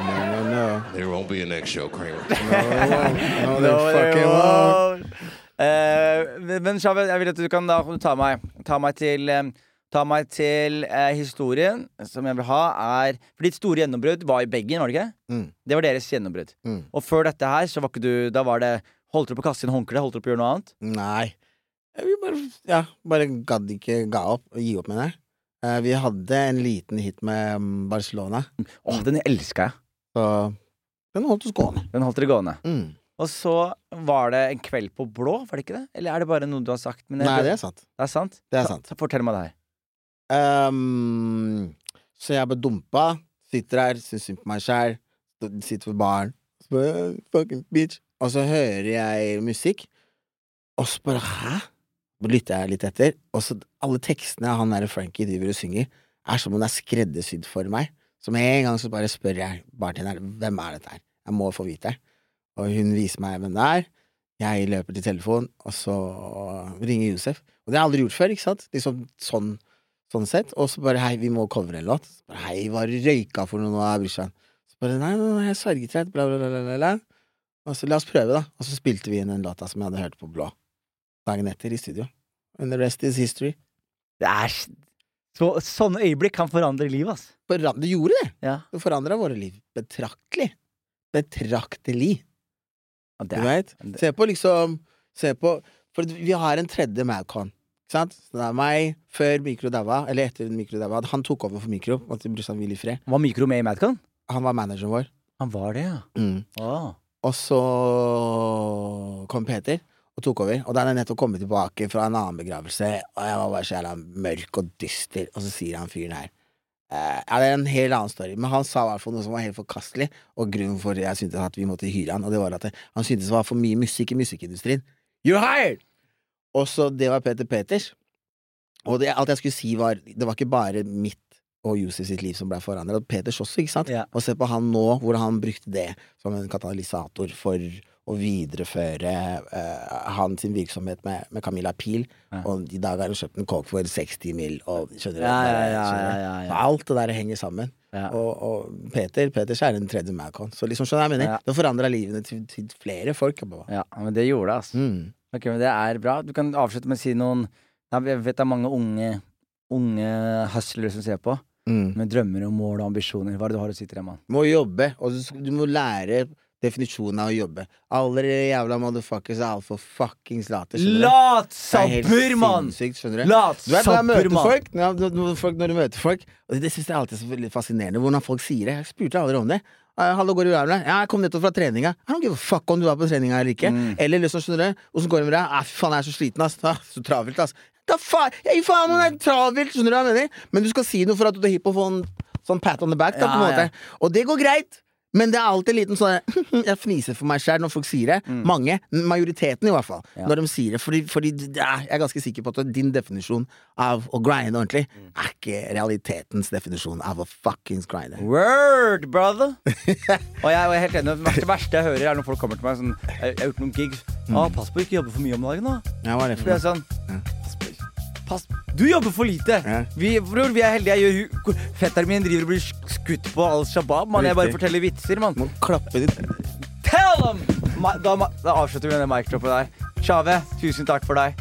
No, no, no. there won't be a next show, Kramer." No, there No, fucking there won't. won't. Uh, men Shabed, jeg vil at du kan da ta meg Ta meg til um, Ta meg til eh, historien som jeg vil ha, er For ditt store gjennombrudd var i Beggen, var det ikke? Mm. Det var deres gjennombrudd. Mm. Og før dette her, så var ikke du Da var det Holdt du på å kaste inn håndkle? Holdt du på å gjøre noe annet? Nei. Vi bare, ja, bare gadd ikke ga opp. Gi opp, mener jeg. Eh, Vi hadde en liten hit med mm, Barcelona, Åh, den elska jeg. Så den holdt oss gående. Den holdt dere gående. Mm. Og så var det en kveld på blå, var det ikke det? Eller er det bare noe du har sagt? Nei, det er sant. det er sant? Det er sant. Så fortell meg det her. Um, så jeg ble dumpa. Sitter her, syns synd på meg sjæl. Sitter ved baren. Så Fucking bitch. Og så hører jeg musikk, og så bare Hæ? Så lytter jeg litt etter, og så alle tekstene han der Frankie driver og synger, er som om det er skreddersydd for meg. Så med en gang så bare spør jeg bartenderen hvem er dette her. Jeg må få vite. Og hun viser meg hvem det er. Jeg løper til telefonen, og så ringer Josef. Og det har jeg aldri gjort før, ikke sant? Liksom sånn sånn sett. Og så bare hei, vi må covre en låt. Bare hei, hva røyka for noe nå, brorsan? Så bare nei, nei, nei, jeg sverget rett, bla, bla, bla, bla. Og så la oss prøve, da. Og så spilte vi inn den låta som jeg hadde hørt på Blå dagen etter i studio. And the rest is history. Det er så, Sånne øyeblikk kan forandre livet, ass. Forand- Det gjorde det! Ja. Det forandra våre liv betraktelig. Betraktelig. Ja, Du det er, veit? Se på liksom Se på For vi har en tredje Madcon. Ikke sant? Så det er meg før Mikro daua, eller etter Mikro daua. Han tok over for Mikro. Var Mikro med i Madcon? Han var manageren vår. Han var det, ja. Mm. Oh. Og så kom Peter og tok over. Og da hadde jeg nettopp kommet tilbake fra en annen begravelse, og jeg var bare så jævla mørk og dyster, og så sier han fyren her eh, Ja, det er en helt annen story, men han sa i hvert fall noe som var helt forkastelig, og grunnen for jeg syntes at vi måtte hyre han, og det var at han syntes det var for mye musikk i musikkindustrien. You're hired! Og så det var Peter Peters. Og det, alt jeg skulle si, var Det var ikke bare mitt og Josef sitt liv som ble forandret. Peters også, ikke sant? Ja. Og se på han nå, hvordan han brukte det som en katalysator for å videreføre uh, hans virksomhet med, med Camilla Pil. Ja. Og i dag har han kjøpt en coke for 60 mil, og skjønner du? Ja, ja. Alt det der henger sammen. Og, og Peter så er den tredje Macon. Så liksom, skjønner jeg mener? Det forandra livene til, til flere folk. Ja, men det gjorde det, altså. Mm. Okay, men det er bra. Du kan avslutte med å si noen Jeg vet det er mange unge Unge hustlere som ser på, Mm. med drømmer og mål og ambisjoner. Hva er det du har å si til dem? Må jobbe, og du må lære definisjonen av å jobbe. Alle jævla motherfuckers er altfor fuckings late. Det er Latsabber, mann! Latsabber, mann! når, du møter folk Og det synes jeg alltid er så fascinerende Hvordan folk sier det. Jeg spurte aldri om det. Hallo, går du deg? Ja, jeg kom nettopp fra treninga. I don't give a fuck om du var på treninga eller ikke. Mm. Eller liksom, skjønner du? Åssen går det med deg? Ah, fy faen, jeg er så sliten, ass. Ah, så travelt, ass. Da faen, jeg gir faen om det er travelt, skjønner du hva jeg mener? Men du skal si noe for at du er hypp på å få en sånn pat on the back, da, på en måte. ja. Og det går greit. Men det er alltid en liten sånn Jeg fniser for meg sjæl når folk sier det. Mange. Majoriteten, i hvert fall. Ja. Når de sier det. Fordi, fordi er, jeg er ganske sikker på at din definisjon av å grinde ordentlig er ikke realitetens definisjon av å fuckings grinde. Word, brother! og jeg, er helt enig. Det verste, jeg hører, er når folk kommer til meg sånn Jeg, jeg har gjort noen gigs. Ah, pass på ikke jobbe for mye om dagen, da. Ja, hva er det For for det er sånn på, pass, Du jobber for lite! Ja. Vi, bror, vi er heldige. Jeg gjør, fetteren min driver og blir skutt på Al Shabaab. Man. Jeg bare forteller vitser, mann. Må klappe ditt Tell them! Da, da avslutter vi denne mic-droppet der. Tjave, tusen takk for deg.